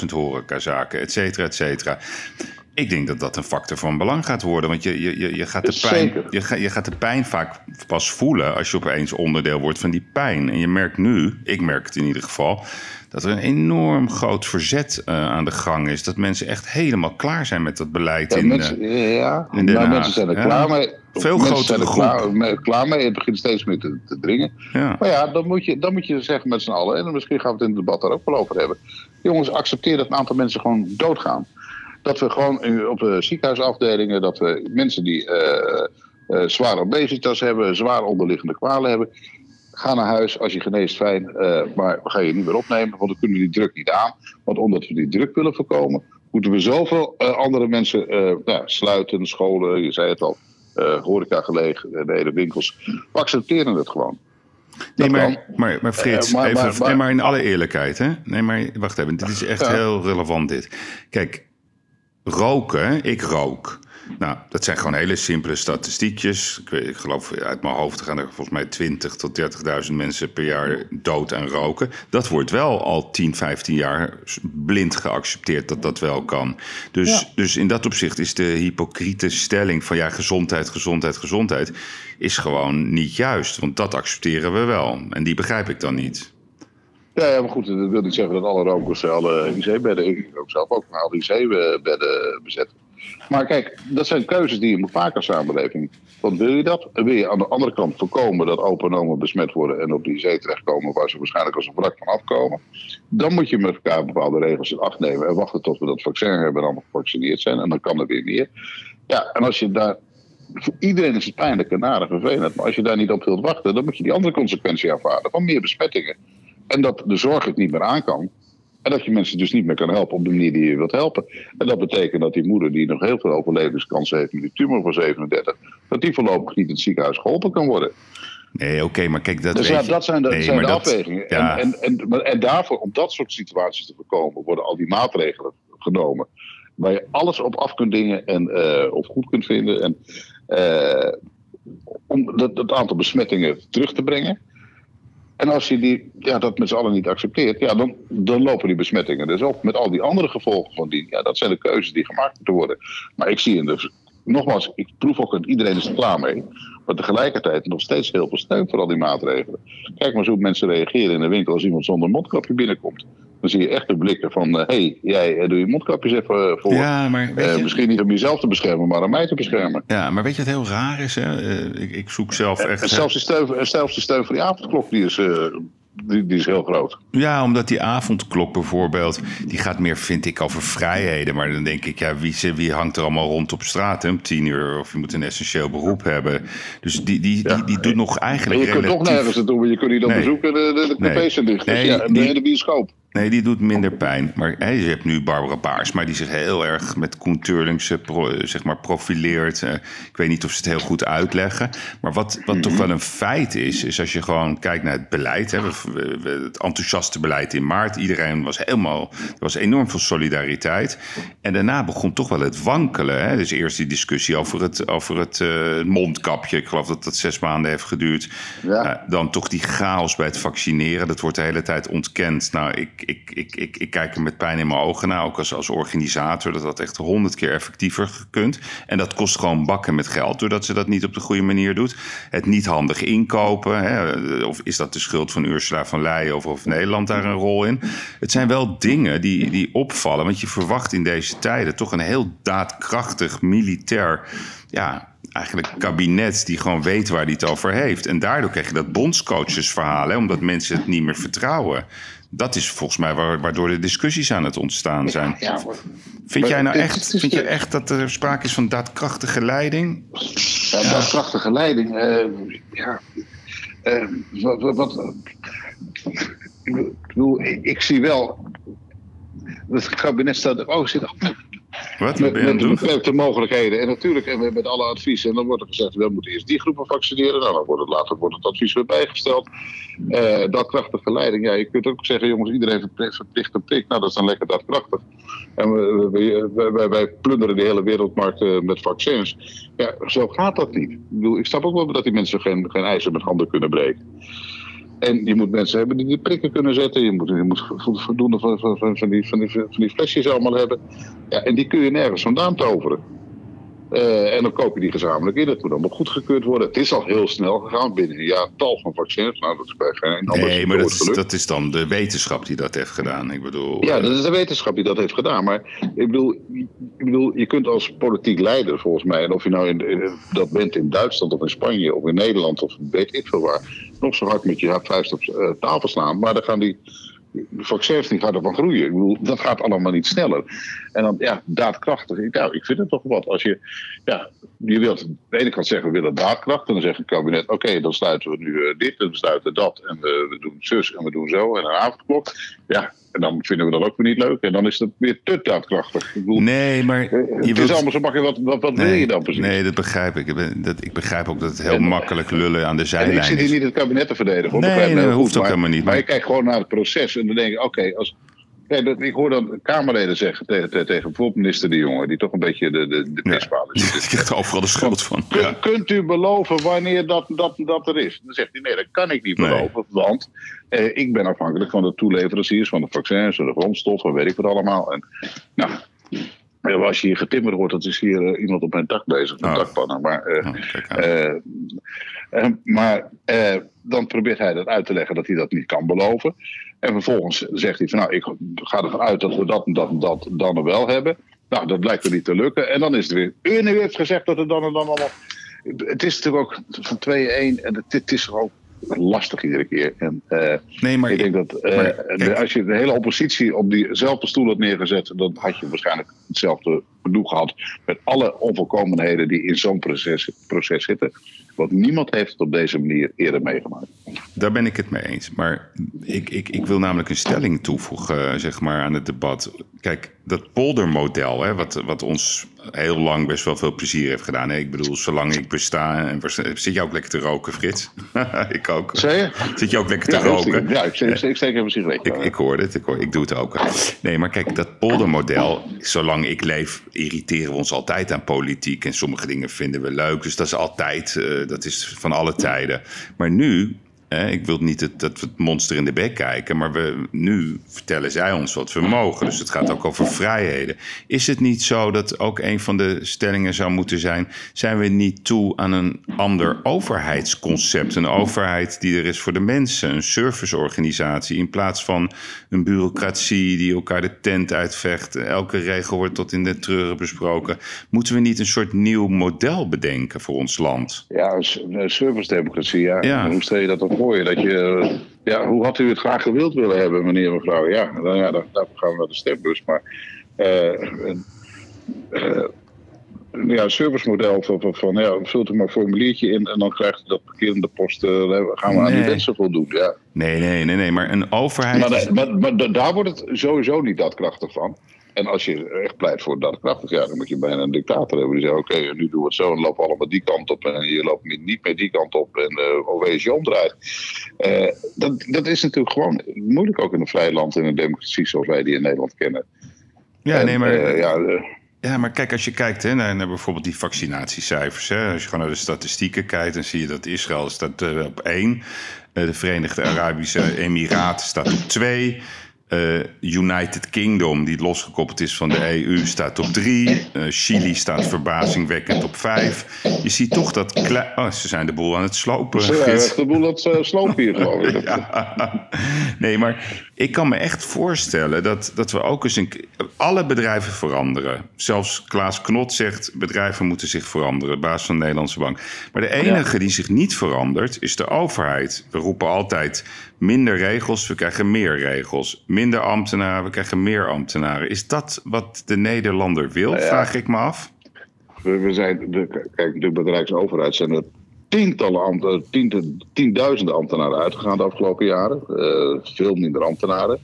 [SPEAKER 1] 65.000 horecazaken, et cetera, et cetera. Ik denk dat dat een factor van belang gaat worden. Want je, je, je, gaat de pijn, je, gaat, je gaat de pijn vaak pas voelen als je opeens onderdeel wordt van die pijn. En je merkt nu, ik merk het in ieder geval, dat er een enorm groot verzet uh, aan de gang is. Dat mensen echt helemaal klaar zijn met dat beleid
[SPEAKER 2] ja,
[SPEAKER 1] in,
[SPEAKER 2] mensen, uh, ja, in Den nou, mensen zijn er ja. klaar mee.
[SPEAKER 1] Veel grotere zijn er
[SPEAKER 2] klaar, klaar, mee. Het begint steeds meer te, te dringen. Ja. Maar ja, dan moet, je, dan moet je zeggen met z'n allen. En misschien gaan we het in het debat daar ook wel over hebben. Jongens, accepteer dat een aantal mensen gewoon doodgaan dat we gewoon op de ziekenhuisafdelingen, dat we mensen die uh, uh, zware obesitas hebben, zwaar onderliggende kwalen hebben, ga naar huis als je geneest fijn, uh, maar we gaan je niet meer opnemen, want dan kunnen we die druk niet aan. Want omdat we die druk willen voorkomen, moeten we zoveel andere mensen nou, sluiten, scholen, je zei het al, horecagelegenheden, winkels. We accepteren het gewoon.
[SPEAKER 1] Nee, maar, maar, maar Frits, maar, even, maar, nee, maar in alle eerlijkheid, hè? Nee, maar wacht even, dit is echt ja. heel relevant dit. Kijk, roken, ik rook. Nou, dat zijn gewoon hele simpele statistiekjes. Ik, weet, ik geloof uit mijn hoofd gaan er volgens mij 20 tot 30.000 mensen per jaar dood aan roken. Dat wordt wel al 10, 15 jaar blind geaccepteerd dat dat wel kan. Dus, ja. dus in dat opzicht is de hypocriete stelling van ja, gezondheid, gezondheid, gezondheid, is gewoon niet juist. Want dat accepteren we wel. En die begrijp ik dan niet.
[SPEAKER 2] Ja, maar goed, dat wil niet zeggen dat alle rokers alle IC-bedden, ik ook zelf ook, maar alle IC-bedden bezetten. Maar kijk, dat zijn keuzes die je moet maken als samenleving. Want wil je dat? Wil je aan de andere kant voorkomen dat open besmet worden en op die IC terechtkomen waar ze waarschijnlijk als een wrak van afkomen? Dan moet je met elkaar bepaalde regels in acht nemen en wachten tot we dat vaccin hebben en allemaal gevaccineerd zijn. En dan kan er weer meer. Ja, en als je daar voor iedereen is het pijnlijk en narig vervelend. Maar als je daar niet op wilt wachten, dan moet je die andere consequentie aanvaarden van meer besmettingen. En dat de zorg het niet meer aan kan. En dat je mensen dus niet meer kan helpen op de manier die je wilt helpen. En dat betekent dat die moeder, die nog heel veel overlevingskansen heeft met die tumor van 37, dat die voorlopig niet in het ziekenhuis geholpen kan worden.
[SPEAKER 1] Nee, oké, okay, maar kijk, dat.
[SPEAKER 2] Dus
[SPEAKER 1] ja,
[SPEAKER 2] dat zijn de, nee, zijn de afwegingen. Ja. En, en, en, en, daarvoor, om dat soort situaties te voorkomen, worden al die maatregelen genomen. Waar je alles op af kunt dingen en uh, of goed kunt vinden. En, uh, om dat, dat aantal besmettingen terug te brengen. En als je die, ja, dat met z'n allen niet accepteert, ja, dan, dan lopen die besmettingen dus op. Met al die andere gevolgen van die. Ja, dat zijn de keuzes die gemaakt moeten worden. Maar ik zie in de. Nogmaals, ik proef ook dat iedereen is er klaar mee. Maar tegelijkertijd nog steeds heel veel steun voor al die maatregelen. Kijk maar eens hoe mensen reageren in de winkel als iemand zonder mondkapje binnenkomt. Dan zie je echt de blikken van: hé, uh, hey, jij uh, doe je mondkapjes even voor.
[SPEAKER 1] Ja, maar
[SPEAKER 2] uh, misschien niet om jezelf te beschermen, maar om mij te beschermen.
[SPEAKER 1] Ja, maar weet je wat heel raar is? Hè? Ik, ik, zoek zelf echt.
[SPEAKER 2] En zelfs, de steun, zelfs de steun voor die avondklok die is die, die, is heel groot.
[SPEAKER 1] Ja, omdat die avondklok bijvoorbeeld, die gaat meer, vind ik, over vrijheden. Maar dan denk ik, ja, wie, wie hangt er allemaal rond op straat hè, om tien uur? Of je moet een essentieel beroep hebben. Dus die, die, die, die doet nog eigenlijk.
[SPEAKER 2] Maar je kunt toch nergens naartoe, maar je kunt niet dan nee. bezoeken, de, de, de cafés zijn dicht. Nee, ja, die, de bioscoop.
[SPEAKER 1] Nee, die doet minder pijn. Maar je hebt nu Barbara Baars, maar die zich heel erg met Koen Turlings zeg maar, profileert. Uh, ik weet niet of ze het heel goed uitleggen. Maar wat, wat toch wel een feit is, is als je gewoon kijkt naar het beleid. Hè, het enthousiaste beleid in maart. Iedereen was helemaal. Er was enorm veel solidariteit. En daarna begon toch wel het wankelen. Hè. Dus eerst die discussie over het, over het uh, mondkapje. Ik geloof dat dat zes maanden heeft geduurd. Ja. Uh, dan toch die chaos bij het vaccineren. Dat wordt de hele tijd ontkend. Nou, ik ik, ik, ik, ik kijk er met pijn in mijn ogen naar, ook als, als organisator, dat dat echt honderd keer effectiever kunt. En dat kost gewoon bakken met geld, doordat ze dat niet op de goede manier doet. Het niet handig inkopen, hè, of is dat de schuld van Ursula van Leyen of of Nederland daar een rol in? Het zijn wel dingen die, die opvallen, want je verwacht in deze tijden toch een heel daadkrachtig militair ja, eigenlijk kabinet die gewoon weet waar hij het over heeft. En daardoor krijg je dat bondscoachesverhaal, hè, omdat mensen het niet meer vertrouwen. Dat is volgens mij waardoor de discussies aan het ontstaan zijn. Ja, vind jij nou echt, vind je echt dat er sprake is van daadkrachtige leiding?
[SPEAKER 2] Ja, daadkrachtige leiding. Uh, ja. Uh, wat, wat, ik, bedoel, ik, zie wel. Het kabinet staat. Oh, zit
[SPEAKER 1] wat?
[SPEAKER 2] Met, met beperkte mogelijkheden. En natuurlijk, en met alle adviezen. En dan wordt er gezegd, we moeten eerst die groepen vaccineren. Nou, dan wordt het later wordt het advies weer bijgesteld. Uh, daadkrachtige leiding. Ja, je kunt ook zeggen, jongens, iedereen verplicht een prik. Nou, dat is dan lekker daadkrachtig. En wij, wij, plunderen de hele wereldmarkt uh, met vaccins. Ja, zo gaat dat niet. Ik, bedoel, ik snap ook wel dat die mensen geen, geen ijzer met handen kunnen breken. En je moet mensen hebben die die prikken kunnen zetten. Je moet, je moet voldoende van, van, van, van, die, van, die, van die flesjes allemaal hebben. Ja, en die kun je nergens vandaan toveren. Uh, en dan koop je die gezamenlijk in. Dat moet allemaal goedgekeurd worden. Het is al heel snel gegaan binnen een jaar tal van vaccins. Nou, dat is bij geen
[SPEAKER 1] ander. Nee, maar dat is, dat is, dan de wetenschap die dat heeft gedaan. Ik bedoel,
[SPEAKER 2] ja, dat is de wetenschap die dat heeft gedaan. Maar ik bedoel, ik bedoel je kunt als politiek leider volgens mij, en of je nou in, dat bent in Duitsland of in Spanje of in Nederland of weet ik veel waar, nog zo hard met je vuist op uh, tafel slaan. Maar dan gaan die vaccins gaan ervan groeien. Ik bedoel, dat gaat allemaal niet sneller. En dan, ja, daadkrachtig. Nou, ik vind het toch wat. Als je, ja, je wilt aan de ene kant zeggen, we willen daadkracht. En dan zegt het kabinet, oké, dan sluiten we nu uh, dit en we sluiten dat. En we, we, doen zus en we doen zo. En een avondklok. Ja, en dan vinden we dat ook weer niet leuk. En dan is het weer te daadkrachtig.
[SPEAKER 1] Ik bedoel, nee, maar
[SPEAKER 2] je het is allemaal zo makkelijk. Wat, wat, wat wil je dan precies?
[SPEAKER 1] Nee, dat begrijp ik. Ik, ben, dat, ik begrijp ook dat het heel makkelijk lullen aan de zijlijn is.
[SPEAKER 2] Ik zit hier niet het kabinet te verdedigen.
[SPEAKER 1] Nee, dat hoeft ook helemaal niet.
[SPEAKER 2] Maar, maar je kijkt gewoon naar het proces. En dan denk ik, oké, als Kijk, ik hoor dan Kamerleden zeggen tegen, tegen, bijvoorbeeld minister De Jonge, die toch een beetje de, de, de mispaal is. [LAUGHS]
[SPEAKER 1] Die krijgt overal de schuld van.
[SPEAKER 2] Ja. Kunt u beloven wanneer dat, dat, dat er is? Dan zegt hij, nee, dat kan ik niet beloven, want eh, ik ben afhankelijk van de toeleveranciers, van de vaccins, van de grondstoffen, weet ik wat allemaal. En, nou, als je hier getimmerd wordt, dat is hier uh, iemand op mijn dak bezig met oh. dakpannen. Maar, uh, uh, maar dan probeert hij dat uit te leggen dat hij dat niet kan beloven. En vervolgens zegt hij van nou, ik ga ervan uit dat we dat en dat en dat dan wel hebben. Nou, dat blijkt er niet te lukken. En dan is het weer. U heeft gezegd dat het dan en dan allemaal. Het is natuurlijk ook van 2-1 en het, is ook lastig iedere keer. En, uh, nee, maar ik denk dat uh, als je de hele oppositie op diezelfde stoel had neergezet, dan had je waarschijnlijk hetzelfde bedoel gehad. Met alle onvolkomenheden die in zo'n proces, proces zitten. Want niemand heeft het op deze manier eerder meegemaakt.
[SPEAKER 1] Daar ben ik het mee eens. Maar ik, ik, ik wil namelijk een stelling toevoegen zeg maar, aan het debat. Kijk, dat poldermodel, hè, wat, wat ons heel lang best wel veel plezier heeft gedaan. Hè? Ik bedoel, zolang ik besta. En zit je ook lekker te roken, Frits? [LAUGHS] ik ook.
[SPEAKER 2] je?
[SPEAKER 1] Zit je ook lekker te roken?
[SPEAKER 2] Ja, ik steek, ik steek even sigaret.
[SPEAKER 1] Ik, ik hoor het, ik, hoor, ik doe het ook. Nee, maar kijk, dat poldermodel, zolang ik leef, irriteren we ons altijd aan politiek. En sommige dingen vinden we leuk. Dus dat is altijd, uh, dat is van alle tijden. Maar nu ik wil niet het, dat we het monster in de bek kijken, maar we, nu vertellen zij ons wat we mogen. Dus het gaat ook over vrijheden. Is het niet zo dat ook een van de stellingen zou moeten zijn: zijn we niet toe aan een ander overheidsconcept? Een overheid die er is voor de mensen, een serviceorganisatie, in plaats van een bureaucratie die elkaar de tent uitvecht. Elke regel wordt tot in de treuren besproken. Moeten we niet een soort nieuw model bedenken voor ons land?
[SPEAKER 2] Ja, een service-democratie, ja. ja. Hoe stel je dat op voor Dat je, ja, hoe had u het graag gewild willen hebben, meneer mevrouw? Ja, dan, ja daarvoor gaan we naar de stembus. Maar uh, uh, ja, servicemodel van, van, ja, vult er maar een formuliertje in en dan krijgt u dat parkerende post, uh, gaan we aan die wensen voldoen. Ja.
[SPEAKER 1] Nee, nee, nee, nee, maar een overheid.
[SPEAKER 2] Maar, maar, maar, daar wordt het sowieso niet dat krachtig van. En als je echt pleit voor daadkrachtig, ja, dan moet je bijna een dictator hebben. Die zegt, oké, nu doen we het zo en lopen allemaal die kant op. En je loopt niet meer die kant op. En uh, of je omdraait. Uh, dat, dat is natuurlijk gewoon moeilijk ook in een vrij land, in een democratie zoals wij die in Nederland kennen.
[SPEAKER 1] Ja, nee, maar... Uh, ja, ja, maar kijk, als je kijkt hè, naar, naar bijvoorbeeld die vaccinatiecijfers. Hè, als je gewoon naar de statistieken kijkt, dan zie je dat Israël staat op één. de Verenigde Arabische Emiraten staat op twee. Uh, United Kingdom, die losgekoppeld is van de EU, staat op drie. Uh, Chili staat verbazingwekkend op vijf. Je ziet toch dat... Oh, ze zijn de boel aan het slopen.
[SPEAKER 2] Ze zijn de boel aan het uh, slopen hier, geloof ik. [LAUGHS] ja.
[SPEAKER 1] Nee, maar ik kan me echt voorstellen dat, dat we ook eens... Een, alle bedrijven veranderen. Zelfs Klaas Knot zegt, bedrijven moeten zich veranderen. Baas van de Nederlandse Bank. Maar de enige ja. die zich niet verandert, is de overheid. We roepen altijd minder regels, we krijgen meer regels. Minder ambtenaren, we krijgen meer ambtenaren. Is dat wat de Nederlander wil, nou ja, vraag ik me af?
[SPEAKER 2] We zijn, de, kijk, de bedrijfsoverheid zijn er tientallen ambtenaren, tien, tienduizenden ambtenaren uitgegaan de afgelopen jaren. Uh, veel minder ambtenaren.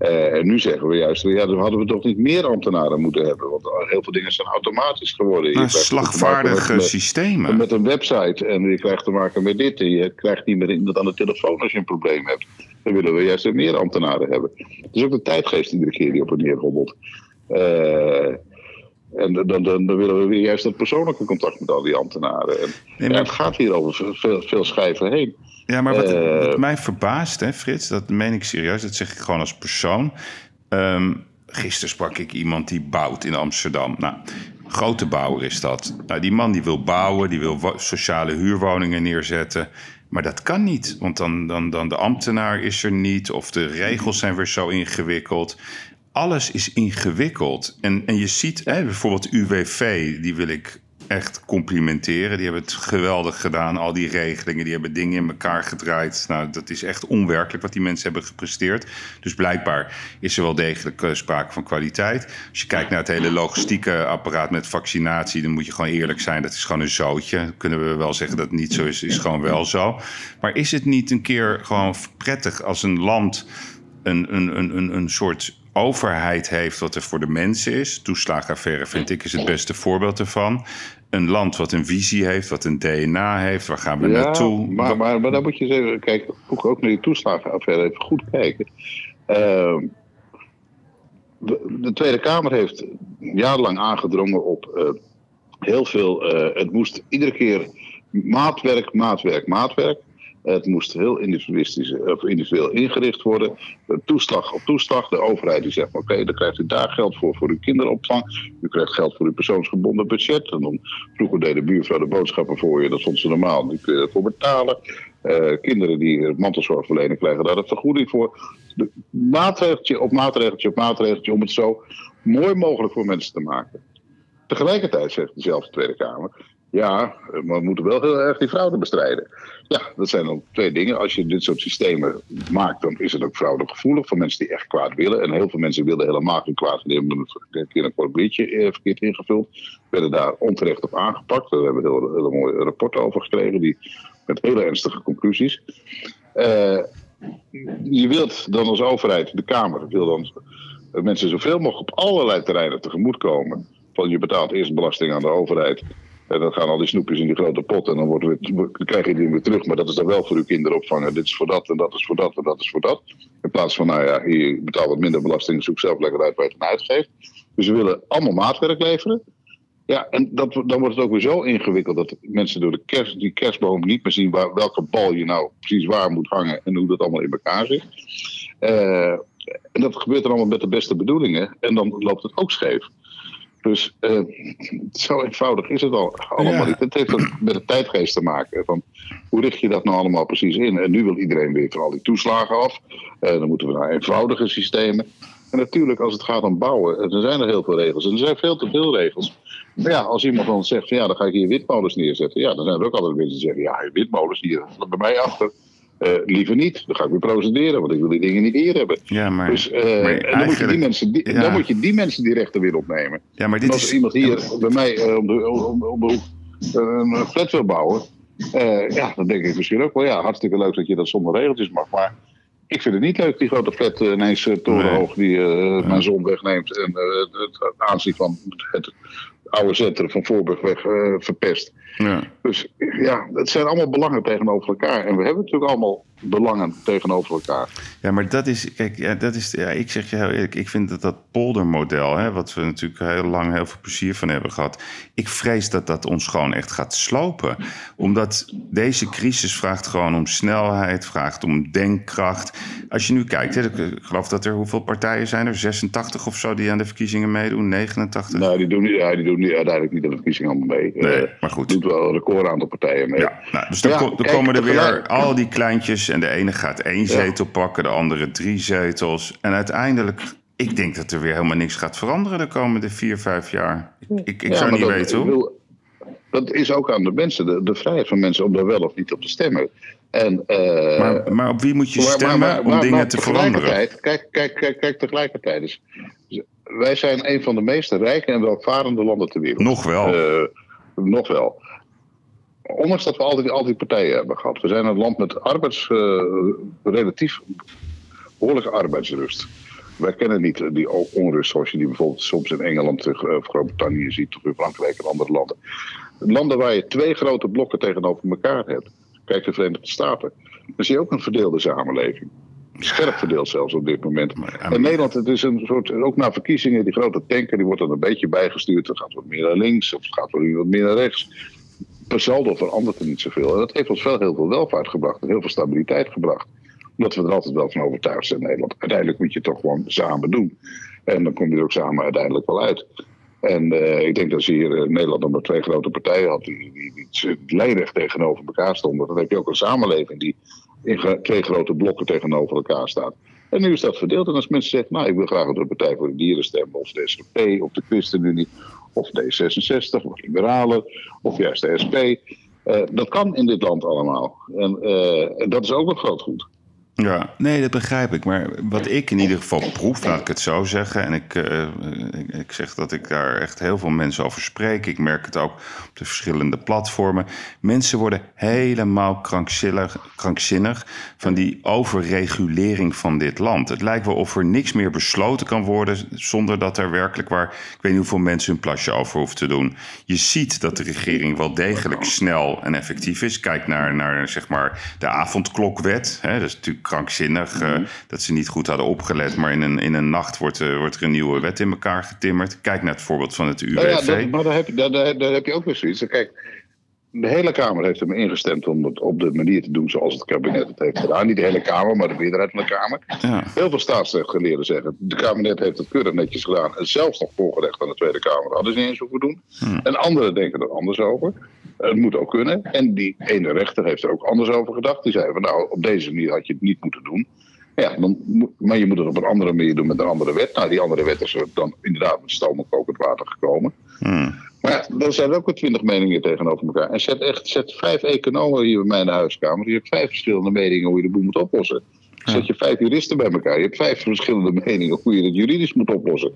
[SPEAKER 2] Uh, en nu zeggen we juist, ja, dan hadden we toch niet meer ambtenaren moeten hebben. Want heel veel dingen zijn automatisch geworden.
[SPEAKER 1] Nou, slagvaardige met, systemen.
[SPEAKER 2] Met een website en je krijgt te maken met dit. En je krijgt niet meer iemand aan de telefoon als je een probleem hebt. Dan willen we juist meer ambtenaren hebben. Het is ook de tijdgeest iedere keer die op en neer hobbelt. Uh, en dan, dan, dan, willen we weer juist dat persoonlijke contact met al die ambtenaren. En, nee, maar... ja, het gaat hier over veel, veel schijven heen.
[SPEAKER 1] Ja, maar wat, uh, wat, mij verbaast, hè, Frits, dat meen ik serieus, dat zeg ik gewoon als persoon. Um, gisteren sprak ik iemand die bouwt in Amsterdam. Nou, grote bouwer is dat. Nou, die man die wil bouwen, die wil sociale huurwoningen neerzetten. Maar dat kan niet, want dan, dan, dan de ambtenaar is er niet... of de regels zijn weer zo ingewikkeld alles is ingewikkeld. En, en je ziet hè, bijvoorbeeld UWV, die wil ik echt complimenteren. Die hebben het geweldig gedaan. Al die regelingen, die hebben dingen in elkaar gedraaid. Nou, dat is echt onwerkelijk wat die mensen hebben gepresteerd. Dus blijkbaar is er wel degelijk uh, sprake van kwaliteit. Als je kijkt naar het hele logistieke apparaat met vaccinatie, dan moet je gewoon eerlijk zijn. Dat is gewoon een zootje. Kunnen we wel zeggen dat het niet zo is, is gewoon wel zo. Maar is het niet een keer gewoon prettig als een land een, een, een, een soort overheid heeft wat er voor de mensen is. Toeslagenaffaire vind ik is het beste voorbeeld ervan. Een land wat een visie heeft, wat een DNA heeft, waar gaan we ja, naartoe?
[SPEAKER 2] Maar, maar, maar dan moet je eens even kijken, ook, ook naar die toeslagenaffaire even goed kijken. Uh, de, Tweede Kamer heeft jarenlang aangedrongen op uh, heel veel. Uh, het moest iedere keer maatwerk, maatwerk, maatwerk. Het moest heel individualistisch of individueel ingericht worden. Toeslag op toeslag. De overheid die zegt: Oké, dan krijgt u daar geld voor voor uw kinderopvang. U krijgt geld voor uw persoonsgebonden budget. En dan vroeger deed de buurvrouw de boodschappen voor je. Dat vond ze normaal. Die kun je ervoor betalen. Uh, kinderen die mantelzorg verlenen krijgen daar een vergoeding voor. De maatregeltje op maatregeltje op maatregeltje om het zo mooi mogelijk voor mensen te maken. Tegelijkertijd zegt dezelfde Tweede Kamer: ja, maar we moeten wel heel erg die fraude bestrijden. Ja, dat zijn dan twee dingen. Als je dit soort systemen maakt, dan is het ook fraudegevoelig voor mensen die echt kwaad willen. En heel veel mensen willen helemaal geen kwaad. Die hebben een keer een formuliertje eh, verkeerd ingevuld. Werden daar onterecht op aangepakt. Daar hebben we een hele, hele mooie rapporten over gekregen. Die, met hele ernstige conclusies. Uh, je wilt dan als overheid, de Kamer, wil dan mensen zoveel mogelijk op allerlei terreinen tegemoetkomen. Van je betaalt eerst belasting aan de overheid. En dan gaan al die snoepjes in die grote pot en dan, krijg je die weer terug. Maar dat is dan wel voor uw kinderopvang. Dit is voor dat en dat is voor dat en dat is voor dat. In plaats van, nou ja, je betaalt wat minder belasting, zoek zelf lekker uit waar je het aan uitgeeft. Dus we willen allemaal maatwerk leveren. Ja, en dat, dan wordt het ook weer zo ingewikkeld dat mensen door de kerst, die kerstboom niet meer zien waar, welke bal je nou precies waar moet hangen en hoe dat allemaal in elkaar zit. Uh, en dat gebeurt dan allemaal met de beste bedoelingen en dan loopt het ook scheef. Dus uh, zo eenvoudig is het al allemaal niet. Het heeft met de tijdgeest te maken. Van, hoe richt je dat nou allemaal precies in? En nu wil iedereen weer van al die toeslagen af. Uh, dan moeten we naar eenvoudige systemen. En natuurlijk, als het gaat om bouwen, er zijn er heel veel regels. En er zijn veel te veel regels. Maar ja, als iemand dan zegt van ja, dan ga ik hier witmolens neerzetten. Ja, dan zijn er ook altijd mensen die zeggen, ja, witmolens hier bij mij achter. Uh, liever niet. Dan ga ik weer procederen, want ik wil die dingen niet hier hebben.
[SPEAKER 1] Ja, maar,
[SPEAKER 2] dus, uh, maar en dan, moet je die mensen, die, ja. dan moet je die mensen die rechten weer opnemen.
[SPEAKER 1] Ja, maar dit
[SPEAKER 2] als
[SPEAKER 1] is...
[SPEAKER 2] iemand hier ja. bij mij uh, om de, om, om de hoek een flat wil bouwen, ja, dan denk ik misschien ook wel, ja, hartstikke leuk dat je dat zonder regeltjes mag. Maar ik vind het niet leuk, die grote flat ineens torenhoog nee. die mijn zon wegneemt en het aanzien van het oude centrum van Voorburgweg uh, verpest. Ja. Dus ja, het zijn allemaal belangen tegenover elkaar. En we hebben natuurlijk allemaal belangen tegenover elkaar.
[SPEAKER 1] Ja, maar dat is, kijk, ja, dat is, ja, ik zeg je heel eerlijk, ik vind dat dat poldermodel, hè, wat we natuurlijk heel lang heel veel plezier van hebben gehad, ik vrees dat dat ons gewoon echt gaat slopen. Omdat deze crisis vraagt gewoon om snelheid, vraagt om denkkracht. Als je nu kijkt, hè, ik geloof dat er hoeveel partijen zijn er? 86 of zo die aan de verkiezingen meedoen? 89?
[SPEAKER 2] Nou, die doen, ja, die doen uiteindelijk niet aan de verkiezingen allemaal mee.
[SPEAKER 1] Nee,
[SPEAKER 2] Eh,
[SPEAKER 1] maar goed.
[SPEAKER 2] doet wel een record aantal partijen mee.
[SPEAKER 1] Ja, nou, dus dan,
[SPEAKER 2] Ja,
[SPEAKER 1] ko- dan
[SPEAKER 2] kijk,
[SPEAKER 1] komen er weer al die kleintjes en de ene gaat één zetel pakken, de andere drie zetels. En uiteindelijk, ik denk dat er weer helemaal niks gaat veranderen de komende vier, vijf jaar. Ik, ik, ik
[SPEAKER 2] Ja,
[SPEAKER 1] zou niet
[SPEAKER 2] dat-
[SPEAKER 1] weten hoe.
[SPEAKER 2] dat is ook aan de mensen, de, de vrijheid van mensen om daar wel of niet op te stemmen. En, eh,
[SPEAKER 1] Maar, maar op wie moet je stemmen
[SPEAKER 2] maar- maar-
[SPEAKER 1] om dingen te veranderen?
[SPEAKER 2] Kijk, kijk, kijk, kijk tegelijkertijd. Dus, wij zijn een van de meest rijke en welvarende landen ter wereld.
[SPEAKER 1] Nog wel.
[SPEAKER 2] Eh, nog wel. Ondanks dat we altijd, altijd partijen hebben gehad. We zijn een land met arbeids, eh, relatief behoorlijke arbeidsrust. Wij kennen niet die onrust zoals je die bijvoorbeeld soms in Engeland eh, of Groot-Brittannië ziet, of in Frankrijk en andere landen. Landen waar je twee grote blokken tegenover elkaar hebt. Kijk de Verenigde Staten. Dan zie je ook een verdeelde samenleving. Scherp verdeeld zelfs op dit moment. In Nederland, het is een soort, ook na verkiezingen, die grote tanker, die wordt dan een beetje bijgestuurd. Dan gaat wat meer naar links of het gaat wat meer naar rechts. Per saldo verandert er niet zoveel. En dat heeft ons wel heel veel welvaart gebracht en heel veel stabiliteit gebracht. Omdat we er altijd wel van overtuigd zijn in Nederland. Uiteindelijk moet je het toch gewoon samen doen. En dan kom je er ook samen uiteindelijk wel uit. En eh, ik denk dat ze hier in Nederland nog maar twee grote partijen had die, die, die lijnrecht tegenover elkaar stonden. Dan heb je ook een samenleving die in twee grote blokken tegenover elkaar staat. En nu is dat verdeeld. En als mensen zeggen, nou ik wil graag op de Partij voor de Dieren stemmen, of de SGP, of de ChristenUnie, of D66, of Liberalen, of juist de SP. eh, dat kan in dit land allemaal. En, eh, dat is ook een groot goed.
[SPEAKER 1] Ja, nee, dat begrijp ik. Maar wat ik in ieder geval proef, laat ik het zo zeggen. En ik, eh, ik, ik zeg dat ik daar echt heel veel mensen over spreek. Ik merk het ook op de verschillende platformen. Mensen worden helemaal krankzinnig, krankzinnig van die overregulering van dit land. Het lijkt wel of er niks meer besloten kan worden zonder dat er werkelijk waar, ik weet niet hoeveel mensen hun plasje over hoeven te doen. Je ziet dat de regering wel degelijk snel en effectief is. Kijk naar, naar zeg maar de avondklokwet. Hè, dat is natuurlijk krankzinnig eh, dat ze niet goed hadden opgelet. Maar in een, in een nacht wordt, er wordt er een nieuwe wet in elkaar getimmerd. Kijk naar het voorbeeld van het UWV.
[SPEAKER 2] Nou ja, dat, maar daar heb, je, daar, daar, daar heb je ook weer zoiets. Kijk, de hele Kamer heeft hem ingestemd om het op de manier te doen zoals het kabinet het heeft gedaan. Niet de hele Kamer, maar de meerderheid van de Kamer.
[SPEAKER 1] Ja.
[SPEAKER 2] Heel veel staatsrechtgeleerden zeggen, de kabinet heeft het keurig netjes gedaan. En zelfs nog voorgelegd aan de Tweede Kamer. Hadden ze niet eens hoeven doen. En anderen denken er anders over. Het moet ook kunnen. En die ene rechter heeft er ook anders over gedacht. Die zei van nou, op deze manier had je het niet moeten doen. Ja, dan, maar je moet het op een andere manier doen met een andere wet. Nou, die andere wet is er dan inderdaad met stoom en kokend water gekomen.
[SPEAKER 1] Hmm.
[SPEAKER 2] Maar ja, dan zijn er ook weer twintig meningen tegenover elkaar. En zet echt zet vijf economen hier bij mij in de huiskamer. Je hebt vijf verschillende meningen hoe je de boel moet oplossen. Zet je vijf juristen bij elkaar. Je hebt vijf verschillende meningen hoe je het juridisch moet oplossen.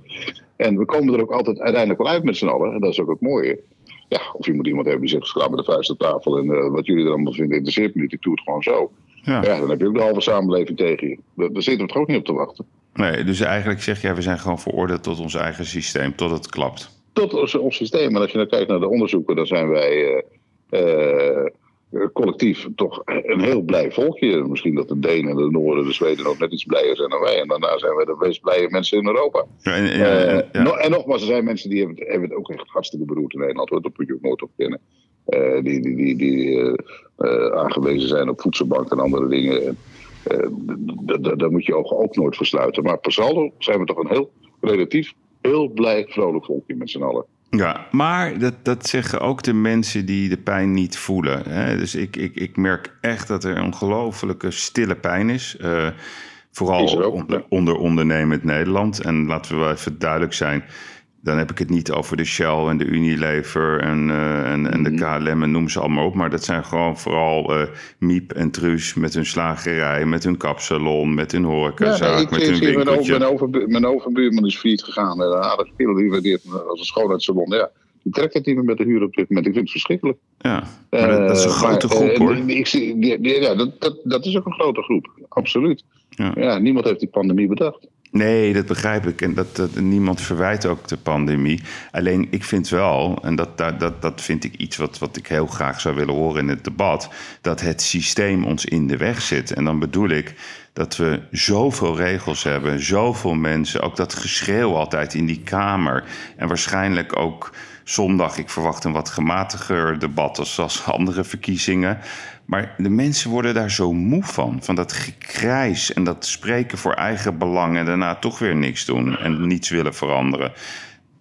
[SPEAKER 2] En we komen er ook altijd uiteindelijk wel uit met z'n allen. En dat is ook het mooie. Ja, of je moet iemand hebben die zegt, sla met de vuist op tafel. En eh, wat jullie er allemaal vinden, interesseert me niet. Ik doe het gewoon zo.
[SPEAKER 1] Ja.
[SPEAKER 2] Ja, dan heb je ook de halve samenleving tegen je. Daar, daar zitten we toch ook niet op te wachten.
[SPEAKER 1] Nee, dus eigenlijk zeg jij, we zijn gewoon veroordeeld tot ons eigen systeem, tot het klapt.
[SPEAKER 2] tot ons, ons systeem. En als je dan kijkt naar de onderzoeken, dan zijn wij eh, eh, collectief toch een heel blij volkje. Misschien dat de Denen, de Noorden, de Zweden ook net iets blijer zijn dan wij. En daarna zijn wij de meest blije mensen in Europa.
[SPEAKER 1] Ja, en, ja,
[SPEAKER 2] Eh,
[SPEAKER 1] en- ja.
[SPEAKER 2] no- en nogmaals, er zijn mensen die hebben, het- hebben het ook echt hartstikke beroerd in Nederland. Hoor. Dat moet je ook nooit ontkennen. Eh, die die, die, die eh, eh, aangewezen zijn op voedselbank en andere dingen. Eh, daar moet je ogen ook nooit voor sluiten. Maar per saldo zijn we toch een heel relatief, heel blij, vrolijk volkje met z'n allen.
[SPEAKER 1] Ja, maar dat, dat zeggen ook de mensen die de pijn niet voelen. Hè? Dus ik, ik, ik merk echt dat er een ongelofelijke stille pijn is. Eh, vooral
[SPEAKER 2] Is er ook,
[SPEAKER 1] onder, onder ondernemend Nederland. En laten we wel even duidelijk zijn. Dan heb ik het niet over de Shell en de Unilever en, eh, en, en de
[SPEAKER 2] Mhm.
[SPEAKER 1] KLM en noem ze allemaal op. Maar dat zijn gewoon vooral eh, Miep en Truus met hun slagerij, met hun kapsalon, met hun horecazaak,
[SPEAKER 2] ik
[SPEAKER 1] met hun
[SPEAKER 2] zie mijn, over,
[SPEAKER 1] winkeltje.
[SPEAKER 2] mijn, overbu- mijn overbuurman is failliet gegaan. En een aardige kerel die waardeert me als een schoonheidssalon. Ja, die trekt het niet meer met de huur op dit moment. Ik vind het verschrikkelijk.
[SPEAKER 1] Ja, maar dat, dat is een
[SPEAKER 2] Eh,
[SPEAKER 1] grote groep
[SPEAKER 2] eh,
[SPEAKER 1] hoor.
[SPEAKER 2] ik ja, dat, dat, dat is ook een grote groep. Absoluut.
[SPEAKER 1] Ja.
[SPEAKER 2] Ja. niemand heeft die pandemie bedacht.
[SPEAKER 1] Nee, dat begrijp ik. En dat, dat, niemand verwijt ook de pandemie. Alleen ik vind wel, en dat, dat, dat vind ik iets wat, wat ik heel graag zou willen horen in het debat, dat het systeem ons in de weg zit. En dan bedoel ik dat we zoveel regels hebben, zoveel mensen, ook dat geschreeuw altijd in die Kamer. En waarschijnlijk ook zondag, ik verwacht een wat gematiger debat als, als andere verkiezingen. Maar de mensen worden daar zo moe van. Van dat gekrijs en dat spreken voor eigen belang en daarna toch weer niks doen en niets willen veranderen.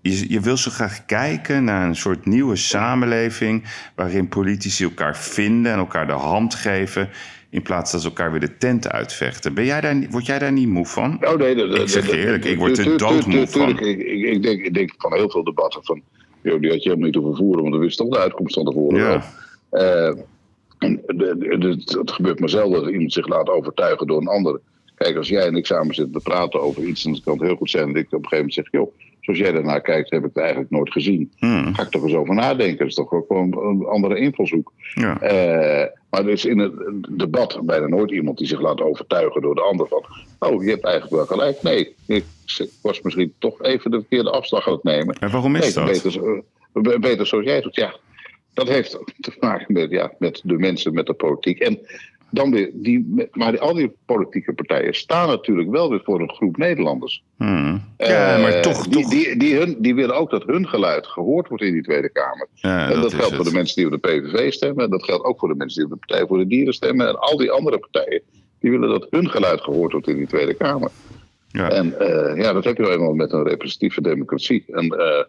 [SPEAKER 1] Je, je wil zo graag kijken naar een soort nieuwe samenleving waarin politici elkaar vinden en elkaar de hand geven. In plaats dat ze elkaar weer de tent uitvechten. Ben jij daar, word jij daar niet moe van?
[SPEAKER 2] Oh nee, dat,
[SPEAKER 1] ik zeg je eerlijk, ik word er doodmoe van. Ik,
[SPEAKER 2] ik, denk, ik denk van heel veel debatten van... Joh, die had je helemaal niet te vervoeren, want we wisten toch de uitkomst van tevoren ja. Het gebeurt maar zelden dat iemand zich laat overtuigen door een ander. Kijk, als jij en ik samen zitten te praten over iets, kan het heel goed zijn dat ik op een gegeven moment zeg: joh, zoals jij daarnaar kijkt, heb ik het eigenlijk nooit gezien. Hmm. Ga ik toch eens over nadenken. Dat is toch ook gewoon een andere invalshoek. Ja. Uh, maar er is in het debat bijna nooit iemand die zich laat overtuigen door de ander van: oh, je hebt eigenlijk wel gelijk. Nee, ik was misschien toch even de verkeerde afslag aan het nemen.
[SPEAKER 1] En waarom is
[SPEAKER 2] dat? Beter, beter zoals jij doet. Ja, dat heeft te maken met, ja, met de mensen, met de politiek. En dan weer, die, maar al die politieke partijen staan natuurlijk wel weer voor een groep Nederlanders.
[SPEAKER 1] Hmm. Ja, maar toch.
[SPEAKER 2] Die, Die, die, hun, die willen ook dat hun geluid gehoord wordt in die Tweede Kamer. Ja, en dat, geldt voor de mensen die op de PVV stemmen. Dat geldt ook voor de mensen die op de Partij voor de Dieren stemmen. En al die andere partijen. Die willen dat hun geluid gehoord wordt in die Tweede Kamer. Ja. En uh, ja, dat heb je wel eenmaal met een representatieve democratie. En uh,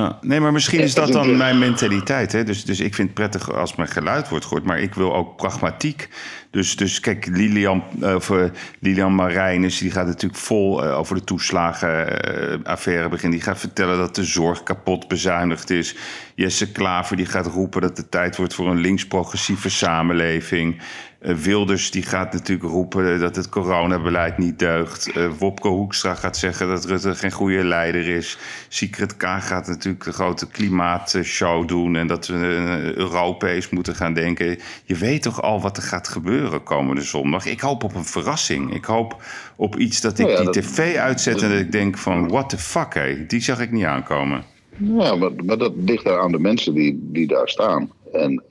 [SPEAKER 1] ja, nee, maar misschien is dat dan mijn mentaliteit. Hè? Dus, dus ik vind het prettig als mijn geluid wordt gehoord. Maar ik wil ook pragmatiek. Dus, dus kijk, Lilian, of, uh, Lilian Marijnis, die gaat natuurlijk vol uh, over de toeslagenaffaire uh, beginnen. Die gaat vertellen dat de zorg kapot bezuinigd is. Jesse Klaver die gaat roepen dat het tijd wordt voor een links-progressieve samenleving. Uh, Wilders die gaat natuurlijk roepen dat het coronabeleid niet deugt. Uh, Wopke Hoekstra gaat zeggen dat Rutte geen goede leider is. Secret K gaat natuurlijk de grote klimaatshow doen... en dat we uh, Europees moeten gaan denken. Je weet toch al wat er gaat gebeuren komende zondag? Ik hoop op een verrassing. Ik hoop op iets dat ik nou ja, die tv uitzet en dat ik denk van... what the fuck, hé? Die zag ik niet aankomen.
[SPEAKER 2] Ja, maar, maar dat ligt daar aan de mensen die, die daar staan. En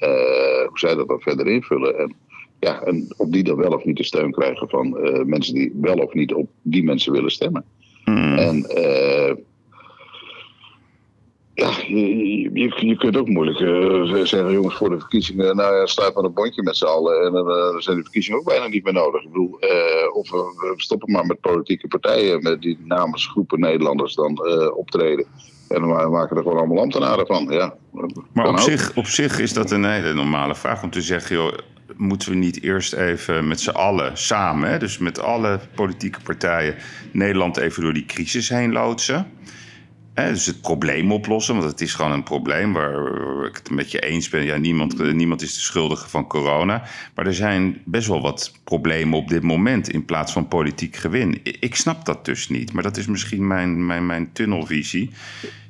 [SPEAKER 2] hoe zij dat dan verder invullen. En ja, en op die dan wel of niet de steun krijgen van uh, mensen die wel of niet op die mensen willen stemmen. Hmm. En uh, ja, je, je, je, kunt ook moeilijk uh, zeggen, jongens, voor de verkiezingen, nou ja, sluit maar een bondje met z'n allen. En dan zijn de verkiezingen ook bijna niet meer nodig. Ik bedoel, of we stoppen maar met politieke partijen met die namens groepen Nederlanders dan optreden. En dan maken er gewoon allemaal ambtenaren van. Ja,
[SPEAKER 1] maar op zich, op zich is dat een hele normale vraag om te zeggen, joh, moeten we niet eerst even met z'n allen samen, hè, dus met alle politieke partijen, Nederland even door die crisis heen loodsen? Dus het probleem oplossen, want het is gewoon een probleem waar, ik het met je eens ben. Ja, niemand, niemand is de schuldige van corona. Maar er zijn best wel wat problemen op dit moment in plaats van politiek gewin. Ik snap dat dus niet, maar dat is misschien mijn, mijn, mijn tunnelvisie.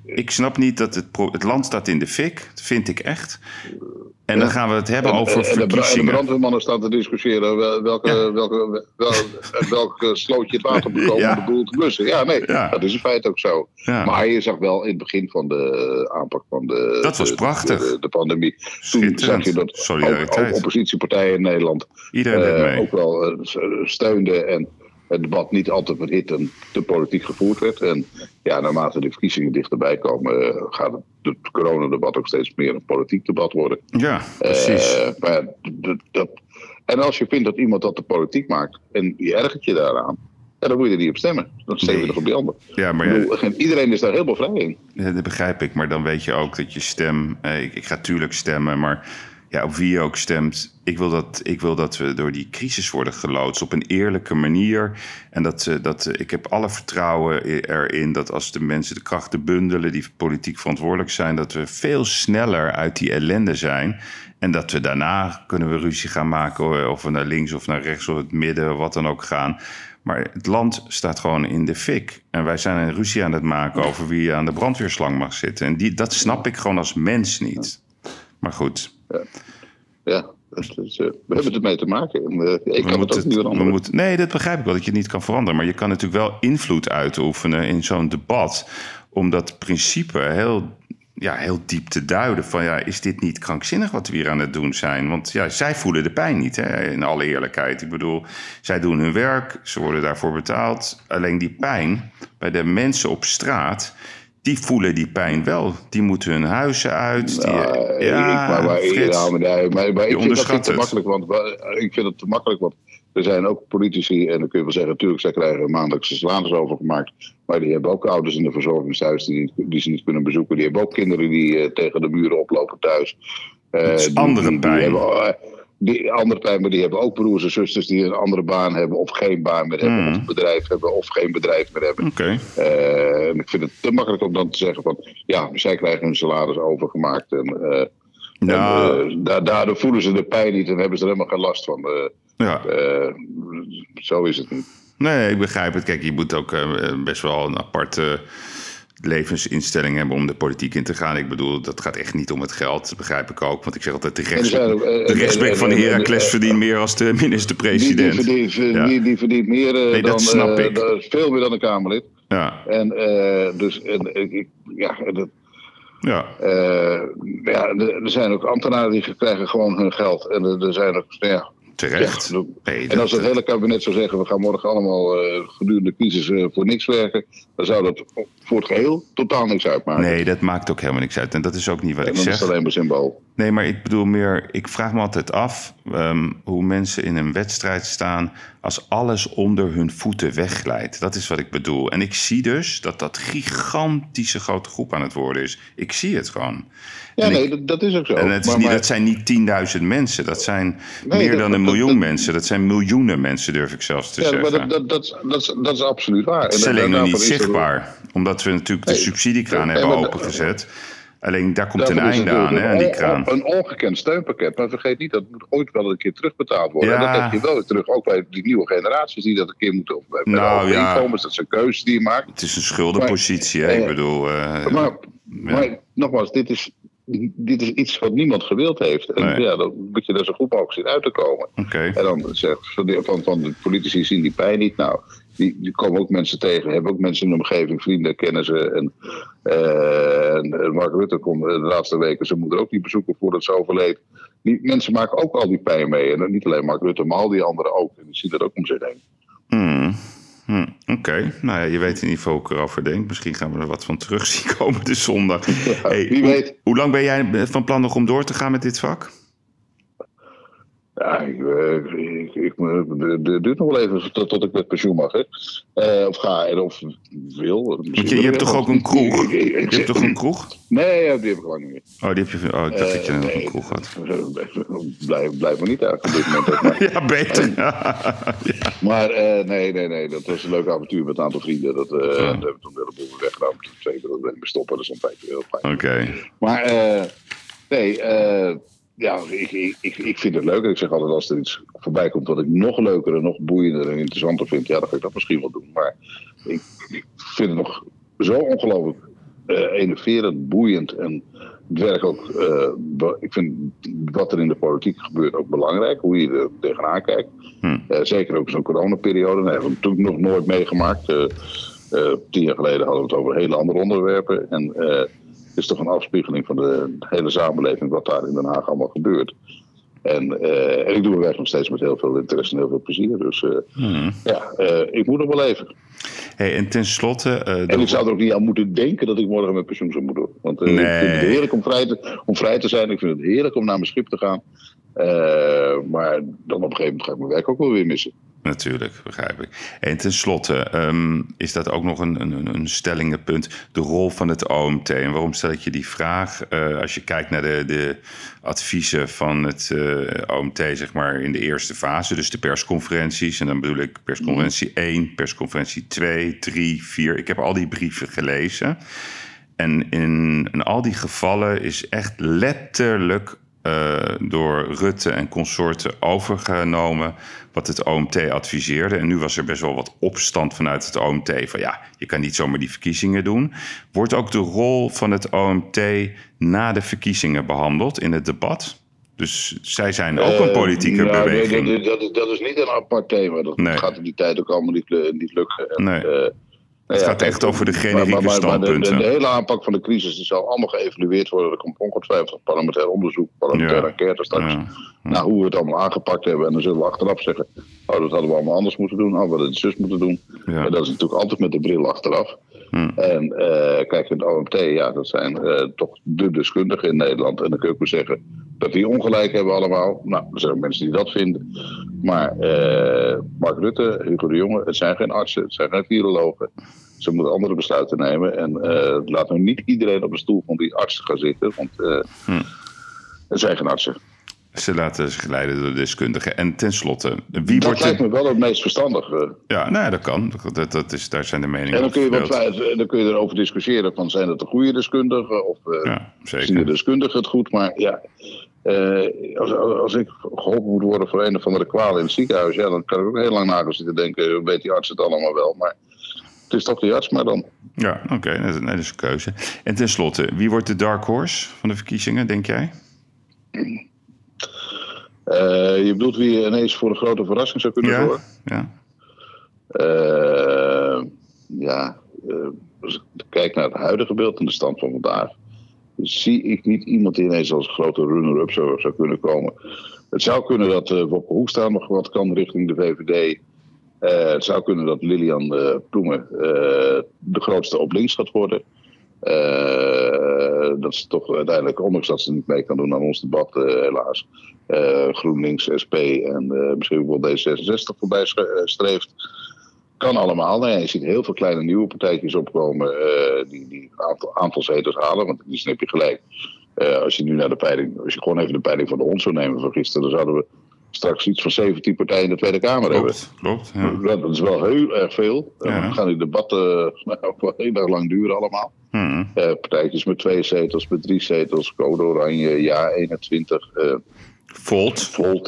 [SPEAKER 1] Ik snap niet dat het, het land staat in de fik, dat vind ik echt. En dan gaan we het hebben over en, verkiezingen. En
[SPEAKER 2] de brandweermannen staan te discussiëren welke, welke, welke slootje het water moet komen om de boel te blussen. Ja, nee, dat is in feite ook zo. Maar je zag wel in het begin van de aanpak van de,
[SPEAKER 1] dat was
[SPEAKER 2] de,
[SPEAKER 1] prachtig.
[SPEAKER 2] De, de, pandemie. Toen zag je dat ook, oppositiepartijen in Nederland uh, ook wel uh, steunden en het debat niet altijd verhitten te politiek gevoerd werd. En ja, naarmate de verkiezingen dichterbij komen, eh, gaat het, coronadebat ook steeds meer een politiek debat worden.
[SPEAKER 1] Ja, precies. Uh,
[SPEAKER 2] maar dat, en als je vindt dat iemand dat de politiek maakt en je ergert je daaraan, ja, dan moet je er niet op stemmen. Dan stem je nee. nog op die ander.
[SPEAKER 1] Ja, maar
[SPEAKER 2] ja, iedereen is daar helemaal vrij in.
[SPEAKER 1] Ja, dat begrijp ik. Maar dan weet je ook dat je stem. Eh, ik, ik, ga tuurlijk stemmen, maar ja, op wie je ook stemt. Ik wil, dat, ik wil dat we door die crisis worden geloodst op een eerlijke manier. En dat, dat, ik heb alle vertrouwen erin dat als de mensen de krachten bundelen die politiek verantwoordelijk zijn, dat we veel sneller uit die ellende zijn. En dat we daarna kunnen we ruzie gaan maken, of we naar links of naar rechts of het midden, wat dan ook gaan. Maar het land staat gewoon in de fik. En wij zijn een ruzie aan het maken over wie aan de brandweerslang mag zitten. En die, dat snap ik gewoon als mens niet. Maar goed.
[SPEAKER 2] Ja, het is, we hebben ermee te maken. En, ik kan het ook niet veranderen. Moeten,
[SPEAKER 1] nee, dat begrijp ik wel, dat je het niet kan veranderen. Maar je kan natuurlijk wel invloed uitoefenen in zo'n debat. Om dat principe heel ja, heel diep te duiden van ja, is dit niet krankzinnig wat we hier aan het doen zijn? Want ja, zij voelen de pijn niet, hè, in alle eerlijkheid. Ik bedoel, zij doen hun werk, ze worden daarvoor betaald. Alleen die pijn bij de mensen op straat, die voelen die pijn wel. Die moeten hun huizen uit. Die,
[SPEAKER 2] nou, ja, maar, maar, Frits, ja, maar, maar, maar ik vind dat te makkelijk, want ik vind het te makkelijk, want er zijn ook politici, en dan kun je wel zeggen, natuurlijk, zij krijgen maandelijkse salaris overgemaakt. Maar die hebben ook ouders in de verzorgingshuis die, die ze niet kunnen bezoeken. Die hebben ook kinderen die uh, tegen de muren oplopen thuis.
[SPEAKER 1] Uh, die, andere die, pijn. Die hebben, uh,
[SPEAKER 2] die andere maar die hebben ook broers en zusters die een andere baan hebben of geen baan meer hebben. Mm. Of een bedrijf hebben of geen bedrijf meer hebben.
[SPEAKER 1] Okay.
[SPEAKER 2] en ik vind het te makkelijk om dan te zeggen van, ja, zij krijgen hun salaris overgemaakt. En, nou. en daardoor voelen ze de pijn niet en hebben ze er helemaal geen last van. Ja. Uh, zo is het niet.
[SPEAKER 1] Nee, ik begrijp het. Kijk, je moet ook uh, best wel een aparte levensinstelling hebben om de politiek in te gaan. Ik bedoel, dat gaat echt niet om het geld, dat begrijp ik ook. Want ik zeg altijd, de rechtsback, van Heracles verdient meer als de minister-president.
[SPEAKER 2] Die, die, verdient, ja. die, die verdient meer uh, nee, dan, snap ik. Uh, veel meer dan een Kamerlid.
[SPEAKER 1] Ja.
[SPEAKER 2] En uh, dus, en, ik, ja, dat,
[SPEAKER 1] ja.
[SPEAKER 2] ja, er zijn ook ambtenaren die krijgen gewoon hun geld. En er zijn ook, ja,
[SPEAKER 1] Terecht.
[SPEAKER 2] en als het hele kabinet zou zeggen: we gaan morgen allemaal uh, gedurende crisis uh, voor niks werken, dan zou dat voor het geheel totaal niks uitmaken.
[SPEAKER 1] Nee, dat maakt ook helemaal niks uit. En dat is ook niet wat
[SPEAKER 2] en
[SPEAKER 1] ik zeg.
[SPEAKER 2] Dat is alleen maar symbool.
[SPEAKER 1] Nee, maar ik bedoel meer, ik vraag me altijd af um, hoe mensen in een wedstrijd staan als alles onder hun voeten wegglijdt. Dat is wat ik bedoel. En ik zie dus dat dat gigantische grote groep aan het worden is. Ik zie het gewoon.
[SPEAKER 2] Ja, nee, dat, dat, is ook zo.
[SPEAKER 1] En het is niet, dat zijn niet 10.000 mensen. Dat zijn nee, meer dat, dan een miljoen mensen. Dat zijn miljoenen mensen, durf ik zelfs te
[SPEAKER 2] ja,
[SPEAKER 1] zeggen.
[SPEAKER 2] Maar dat, dat, dat, dat, is absoluut waar.
[SPEAKER 1] Het is alleen nog niet zichtbaar. Omdat we natuurlijk de subsidiekraan hebben opengezet. Alleen daar komt een einde aan, hè, aan die kraan.
[SPEAKER 2] Een ongekend steunpakket. Maar vergeet niet, dat moet ooit wel een keer terugbetaald worden. Ja. En dat heb je wel weer terug, ook bij die nieuwe generaties die dat een keer moeten. Bij
[SPEAKER 1] nou, ja.
[SPEAKER 2] inkomens, dat zijn keuzes die je maakt.
[SPEAKER 1] Het is een schuldenpositie, maar, hè, ik bedoel. Uh,
[SPEAKER 2] maar, maar nogmaals, dit is dit is iets wat niemand gewild heeft. En nee. ja, dan moet je er zo goed mogelijk zien uit te komen.
[SPEAKER 1] Okay.
[SPEAKER 2] En dan zegt van, van, van de politici zien die pijn niet. Nou, die, die komen ook mensen tegen, hebben ook mensen in de omgeving, vrienden, kennen ze. En, uh, en Mark Rutte kon de laatste weken zijn moeder ook niet bezoeken voordat ze overleed. Die mensen maken ook al die pijn mee. En niet alleen Mark Rutte, maar al die anderen ook. En die zien dat ook om zich heen.
[SPEAKER 1] Hmm. Hm, Oké, nou ja, je weet in ieder geval hoe ik erover denk. Misschien gaan we er wat van terug zien [LAUGHS] komen de zondag.
[SPEAKER 2] Ja, hey, wie hoe, weet.
[SPEAKER 1] Hoe lang ben jij van plan nog om door te gaan met dit vak?
[SPEAKER 2] Ja, ik, ik, ik, het duurt nog wel even tot, tot ik met pensioen mag. Hè. Uh, of ga en of wil.
[SPEAKER 1] Je, je hebt toch ook een kroeg? Je hebt toch een kroeg?
[SPEAKER 2] Nee, die heb ik lang niet meer.
[SPEAKER 1] Oh, die heb je. Oh, ik dacht uh, dat je nee, een kroeg had. [LAUGHS]
[SPEAKER 2] Blijf, blijf maar niet uit op dit moment. [LAUGHS]
[SPEAKER 1] Ja, beter. [LAUGHS]
[SPEAKER 2] ja. Maar uh, nee, nee, nee. Dat was een leuk avontuur met een aantal vrienden. Dat, oh. dat hebben we toen een heleboel weggedaan. Twee dat we stoppen. Dat is tijd heel fijn.
[SPEAKER 1] Oké. Okay.
[SPEAKER 2] Maar nee, ja, ik, ik, ik vind het leuk. Ik zeg altijd, als er iets voorbij komt wat ik nog leuker en nog boeiender en interessanter vind, ja, dan ga ik dat misschien wel doen. Maar ik, ik vind het nog zo ongelooflijk uh, enerverend, boeiend en het werk ook. Uh, ik vind wat er in de politiek gebeurt ook belangrijk, hoe je er tegenaan kijkt.
[SPEAKER 1] Hm.
[SPEAKER 2] Uh, zeker ook zo'n coronaperiode. Dat hebben we natuurlijk nog nooit meegemaakt. tien jaar geleden hadden we het over hele andere onderwerpen. En is toch een afspiegeling van de hele samenleving wat daar in Den Haag allemaal gebeurt. En, uh, en ik doe mijn werk nog steeds met heel veel interesse en heel veel plezier. Dus uh, mm. ja, uh, ik moet nog wel even.
[SPEAKER 1] Hey, en tenslotte...
[SPEAKER 2] en ik zou er ook niet aan moeten denken dat ik morgen met pensioen zou moeten doen. Want nee. ik vind het heerlijk om vrij, te, om vrij te zijn. Ik vind het heerlijk om naar mijn schip te gaan. maar dan op een gegeven moment ga ik mijn werk ook wel weer missen.
[SPEAKER 1] Natuurlijk, begrijp ik. En tenslotte, um, is dat ook nog een, een, een stellingenpunt, de rol van het OMT. En waarom stel ik je die vraag? Uh, als je kijkt naar de, de adviezen van het uh, OMT, zeg maar in de eerste fase, dus de persconferenties. En dan bedoel ik persconferentie 1, persconferentie 2, 3, 4. Ik heb al die brieven gelezen. En in, in al die gevallen is echt letterlijk door Rutte en consorten overgenomen wat het OMT adviseerde. En nu was er best wel wat opstand vanuit het OMT van ja, je kan niet zomaar die verkiezingen doen. Wordt ook de rol van het OMT na de verkiezingen behandeld in het debat? Dus zij zijn ook een
[SPEAKER 2] Eh,
[SPEAKER 1] politieke
[SPEAKER 2] nou,
[SPEAKER 1] beweging.
[SPEAKER 2] Dat, dat, is, dat is niet een apart thema. Dat
[SPEAKER 1] Nee.
[SPEAKER 2] gaat in die tijd ook allemaal niet, niet lukken. En,
[SPEAKER 1] Nee.
[SPEAKER 2] eh,
[SPEAKER 1] Het
[SPEAKER 2] ja,
[SPEAKER 1] gaat echt over de generieke
[SPEAKER 2] maar- maar- maar de-
[SPEAKER 1] standpunten.
[SPEAKER 2] De, de hele aanpak van de crisis die zal allemaal geëvalueerd worden. Er komt ongetwijfeld parlementair onderzoek, parlementaire
[SPEAKER 1] Ja.
[SPEAKER 2] enquête straks.
[SPEAKER 1] Ja.
[SPEAKER 2] Nou, hoe we het allemaal aangepakt hebben. En dan zullen we achteraf zeggen: Oh, dat hadden we allemaal anders moeten doen. Oh, we hadden het zus moeten doen. En dat is natuurlijk altijd met de bril achteraf. En eh, kijk, het OMT, ja, dat zijn eh, toch de deskundigen in Nederland. En dan kun je ook zeggen dat die ongelijk hebben allemaal. Nou, er zijn ook mensen die dat vinden. Maar eh, Mark Rutte, Hugo de Jonge, het zijn geen artsen, het zijn geen virologen. Ze moeten andere besluiten nemen. En eh, laat nou niet iedereen op de stoel van die artsen gaan zitten. Want eh
[SPEAKER 1] Hm.
[SPEAKER 2] het zijn geen artsen.
[SPEAKER 1] Ze laten zich leiden door de deskundigen. En tenslotte, wie
[SPEAKER 2] Dat
[SPEAKER 1] wordt
[SPEAKER 2] lijkt me wel het meest verstandig.
[SPEAKER 1] Ja, nou, ja, dat kan. Dat, dat is, daar zijn de meningen
[SPEAKER 2] En dan
[SPEAKER 1] over
[SPEAKER 2] kun, je wat, dan kun je erover discussiëren van zijn het de goede deskundigen of
[SPEAKER 1] Ja,
[SPEAKER 2] zien de
[SPEAKER 1] zeker.
[SPEAKER 2] deskundigen het goed. Maar ja, eh, als, als ik geholpen moet worden voor een of andere kwaal in het ziekenhuis, ja, dan kan ik ook heel lang na gaan zitten denken, weet die arts het allemaal wel. Maar het is toch die arts maar dan.
[SPEAKER 1] Ja, oké, dat, is- dat is een keuze. En tenslotte, wie wordt de dark horse van de verkiezingen, denk jij?
[SPEAKER 2] Eh, je bedoelt wie ineens voor een grote verrassing zou kunnen
[SPEAKER 1] Ja, ja.
[SPEAKER 2] Eh, ja, als ik kijk naar het huidige beeld en de stand van vandaag, zie ik niet iemand die ineens als grote runner-up zou, zou kunnen komen. Het zou kunnen dat uh, Wopke Hoekstra nog wat kan richting de VVD. Eh, het zou kunnen dat Lilian eh, Ploemen de grootste op links gaat worden. Dat is toch uiteindelijk, ondanks dat ze niet mee kan doen aan ons debat, helaas. GroenLinks, SP en misschien wel D66 voorbij streeft. Kan allemaal. Nee, je ziet heel veel kleine nieuwe partijtjes opkomen eh, die, die een aantal, aantal zetels halen. Want die snap je gelijk. Eh, als je nu naar de peiling, als je gewoon even de peiling van de ons zou nemen van gisteren, dan zouden we straks iets van 17 partijen in de Tweede Kamer hebben.
[SPEAKER 1] Klopt, klopt. Ja.
[SPEAKER 2] Dat is wel heel erg veel.
[SPEAKER 1] Ja.
[SPEAKER 2] Dan gaan die debatten [LAUGHS] ook wel heel erg lang duren allemaal.
[SPEAKER 1] Hm.
[SPEAKER 2] Eh, partijtjes met twee zetels, met drie zetels, Code Oranje, Ja 21, eh
[SPEAKER 1] Volt.
[SPEAKER 2] Volt,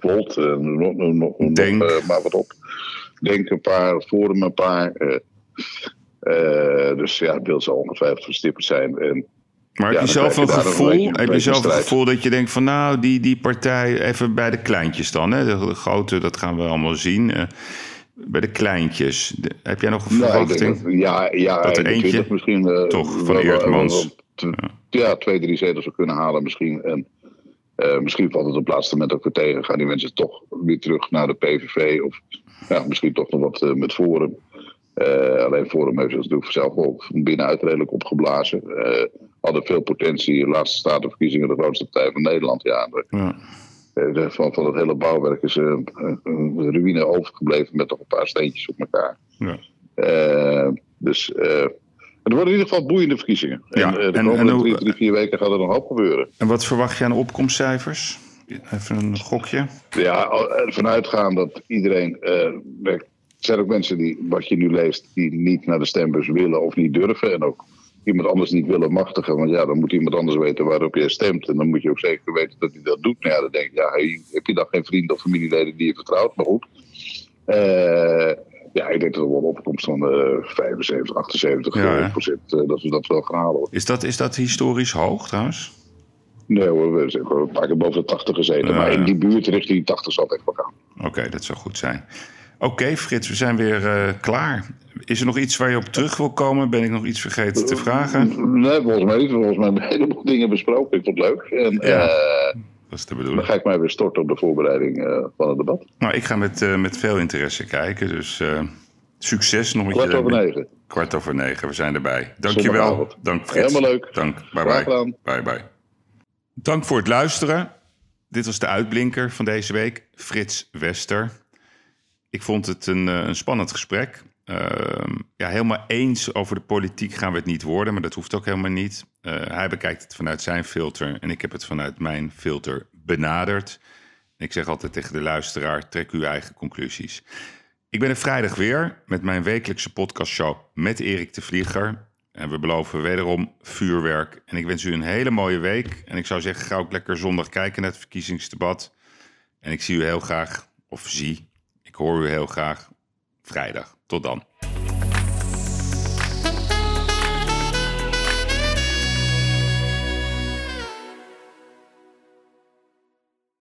[SPEAKER 2] Volt nog, nog, nog,
[SPEAKER 1] Denk.
[SPEAKER 2] maar wat op. Denk een paar, Forum een paar. eh, eh, dus ja, het beeld zal ongetwijfeld verstipperd zijn. En
[SPEAKER 1] Maar
[SPEAKER 2] Ja,
[SPEAKER 1] heb je zelf een gevoel?
[SPEAKER 2] een beetje- een
[SPEAKER 1] heb je zelf een gevoel dat je denkt van nou, die, die partij, even bij de kleintjes dan, hè? De, de grote, dat gaan we allemaal zien. eh, bij de kleintjes, de- heb jij nog een
[SPEAKER 2] nou,
[SPEAKER 1] verwachting?
[SPEAKER 2] dat, ja, ja,
[SPEAKER 1] Dat er
[SPEAKER 2] 21
[SPEAKER 1] eentje
[SPEAKER 2] misschien.
[SPEAKER 1] toch van Eertmans.
[SPEAKER 2] wel- Ja, twee, drie zetels zou kunnen halen misschien. En misschien valt het op het laatste moment ook weer tegen. Gaan die mensen toch weer terug naar de PVV? Of ja, misschien toch nog wat eh, met Forum. Eh, alleen Forum heeft zich natuurlijk zelf wel van binnenuit redelijk opgeblazen. Eh, hadden veel potentie. Laatste statenverkiezingen de grootste partij van Nederland. Ja, de-
[SPEAKER 1] Ja.
[SPEAKER 2] eh, van, van het hele bouwwerk is een ruïne overgebleven met nog een paar steentjes op elkaar.
[SPEAKER 1] Ja.
[SPEAKER 2] Dus het worden in ieder geval boeiende verkiezingen.
[SPEAKER 1] Ja,
[SPEAKER 2] en, de
[SPEAKER 1] en-
[SPEAKER 2] komende
[SPEAKER 1] en
[SPEAKER 2] drie, vier weken gaat er nog hoop gebeuren.
[SPEAKER 1] En wat verwacht je aan opkomstcijfers? Even een gokje.
[SPEAKER 2] Ja, al- ervan uitgaan dat iedereen. eh, er zijn ook mensen die, wat je nu leest, die niet naar de stembus willen of niet durven. En ook iemand anders niet willen machtigen. Want ja, dan moet iemand anders weten waarop je stemt. En dan moet je ook zeker weten dat hij dat doet. Nou ja, dan denk ik, ja, heb je dan geen vrienden of familieleden die je vertrouwt? Maar goed. Eh, ja, ik denk dat er wel een opkomst van eh 75, 78
[SPEAKER 1] Ja,
[SPEAKER 2] eh, procent. eh, dat we dat wel gaan halen.
[SPEAKER 1] Is dat, is dat historisch hoog trouwens?
[SPEAKER 2] Nee hoor, we zijn gewoon een paar keer boven de 80 gezeten. Maar in die buurt richting die 80 zal het echt wel gaan.
[SPEAKER 1] Oké, dat zou goed zijn. Oké, Frits, we zijn weer eh, klaar. Is er nog iets waar je op terug wil komen? Ben ik nog iets vergeten te vragen?
[SPEAKER 2] Nee, volgens mij niet. Volgens mij hebben we een heleboel dingen besproken. Ik vond het leuk. En
[SPEAKER 1] Ja.
[SPEAKER 2] eh,
[SPEAKER 1] Dat is de
[SPEAKER 2] dan
[SPEAKER 1] bedoeling.
[SPEAKER 2] ga ik mij weer storten op de voorbereiding eh, van het debat.
[SPEAKER 1] Nou, ik ga met, met veel interesse kijken. Dus succes nog met
[SPEAKER 2] Kwart
[SPEAKER 1] je...
[SPEAKER 2] over negen.
[SPEAKER 1] Kwart over negen, we zijn erbij. Dankjewel. Dank Frits.
[SPEAKER 2] Helemaal leuk.
[SPEAKER 1] Dank. Bye bye. Bye bye. Dank voor het luisteren. Dit was de uitblinker van deze week, Frits Wester. Ik vond het een, eh, een spannend gesprek. Ehm, ja, helemaal eens over de politiek gaan we het niet worden, maar dat hoeft ook helemaal niet. Eh, hij bekijkt het vanuit zijn filter en ik heb het vanuit mijn filter benaderd. Ik zeg altijd tegen de luisteraar: trek uw eigen conclusies. Ik ben er vrijdag weer met mijn wekelijkse podcastshow met Erik de Vlieger. En we beloven wederom vuurwerk. En ik wens u een hele mooie week. En ik zou zeggen, ga ook lekker zondag kijken naar het verkiezingsdebat. En ik zie u heel graag, of zie, ik hoor u heel graag vrijdag. Tot dan.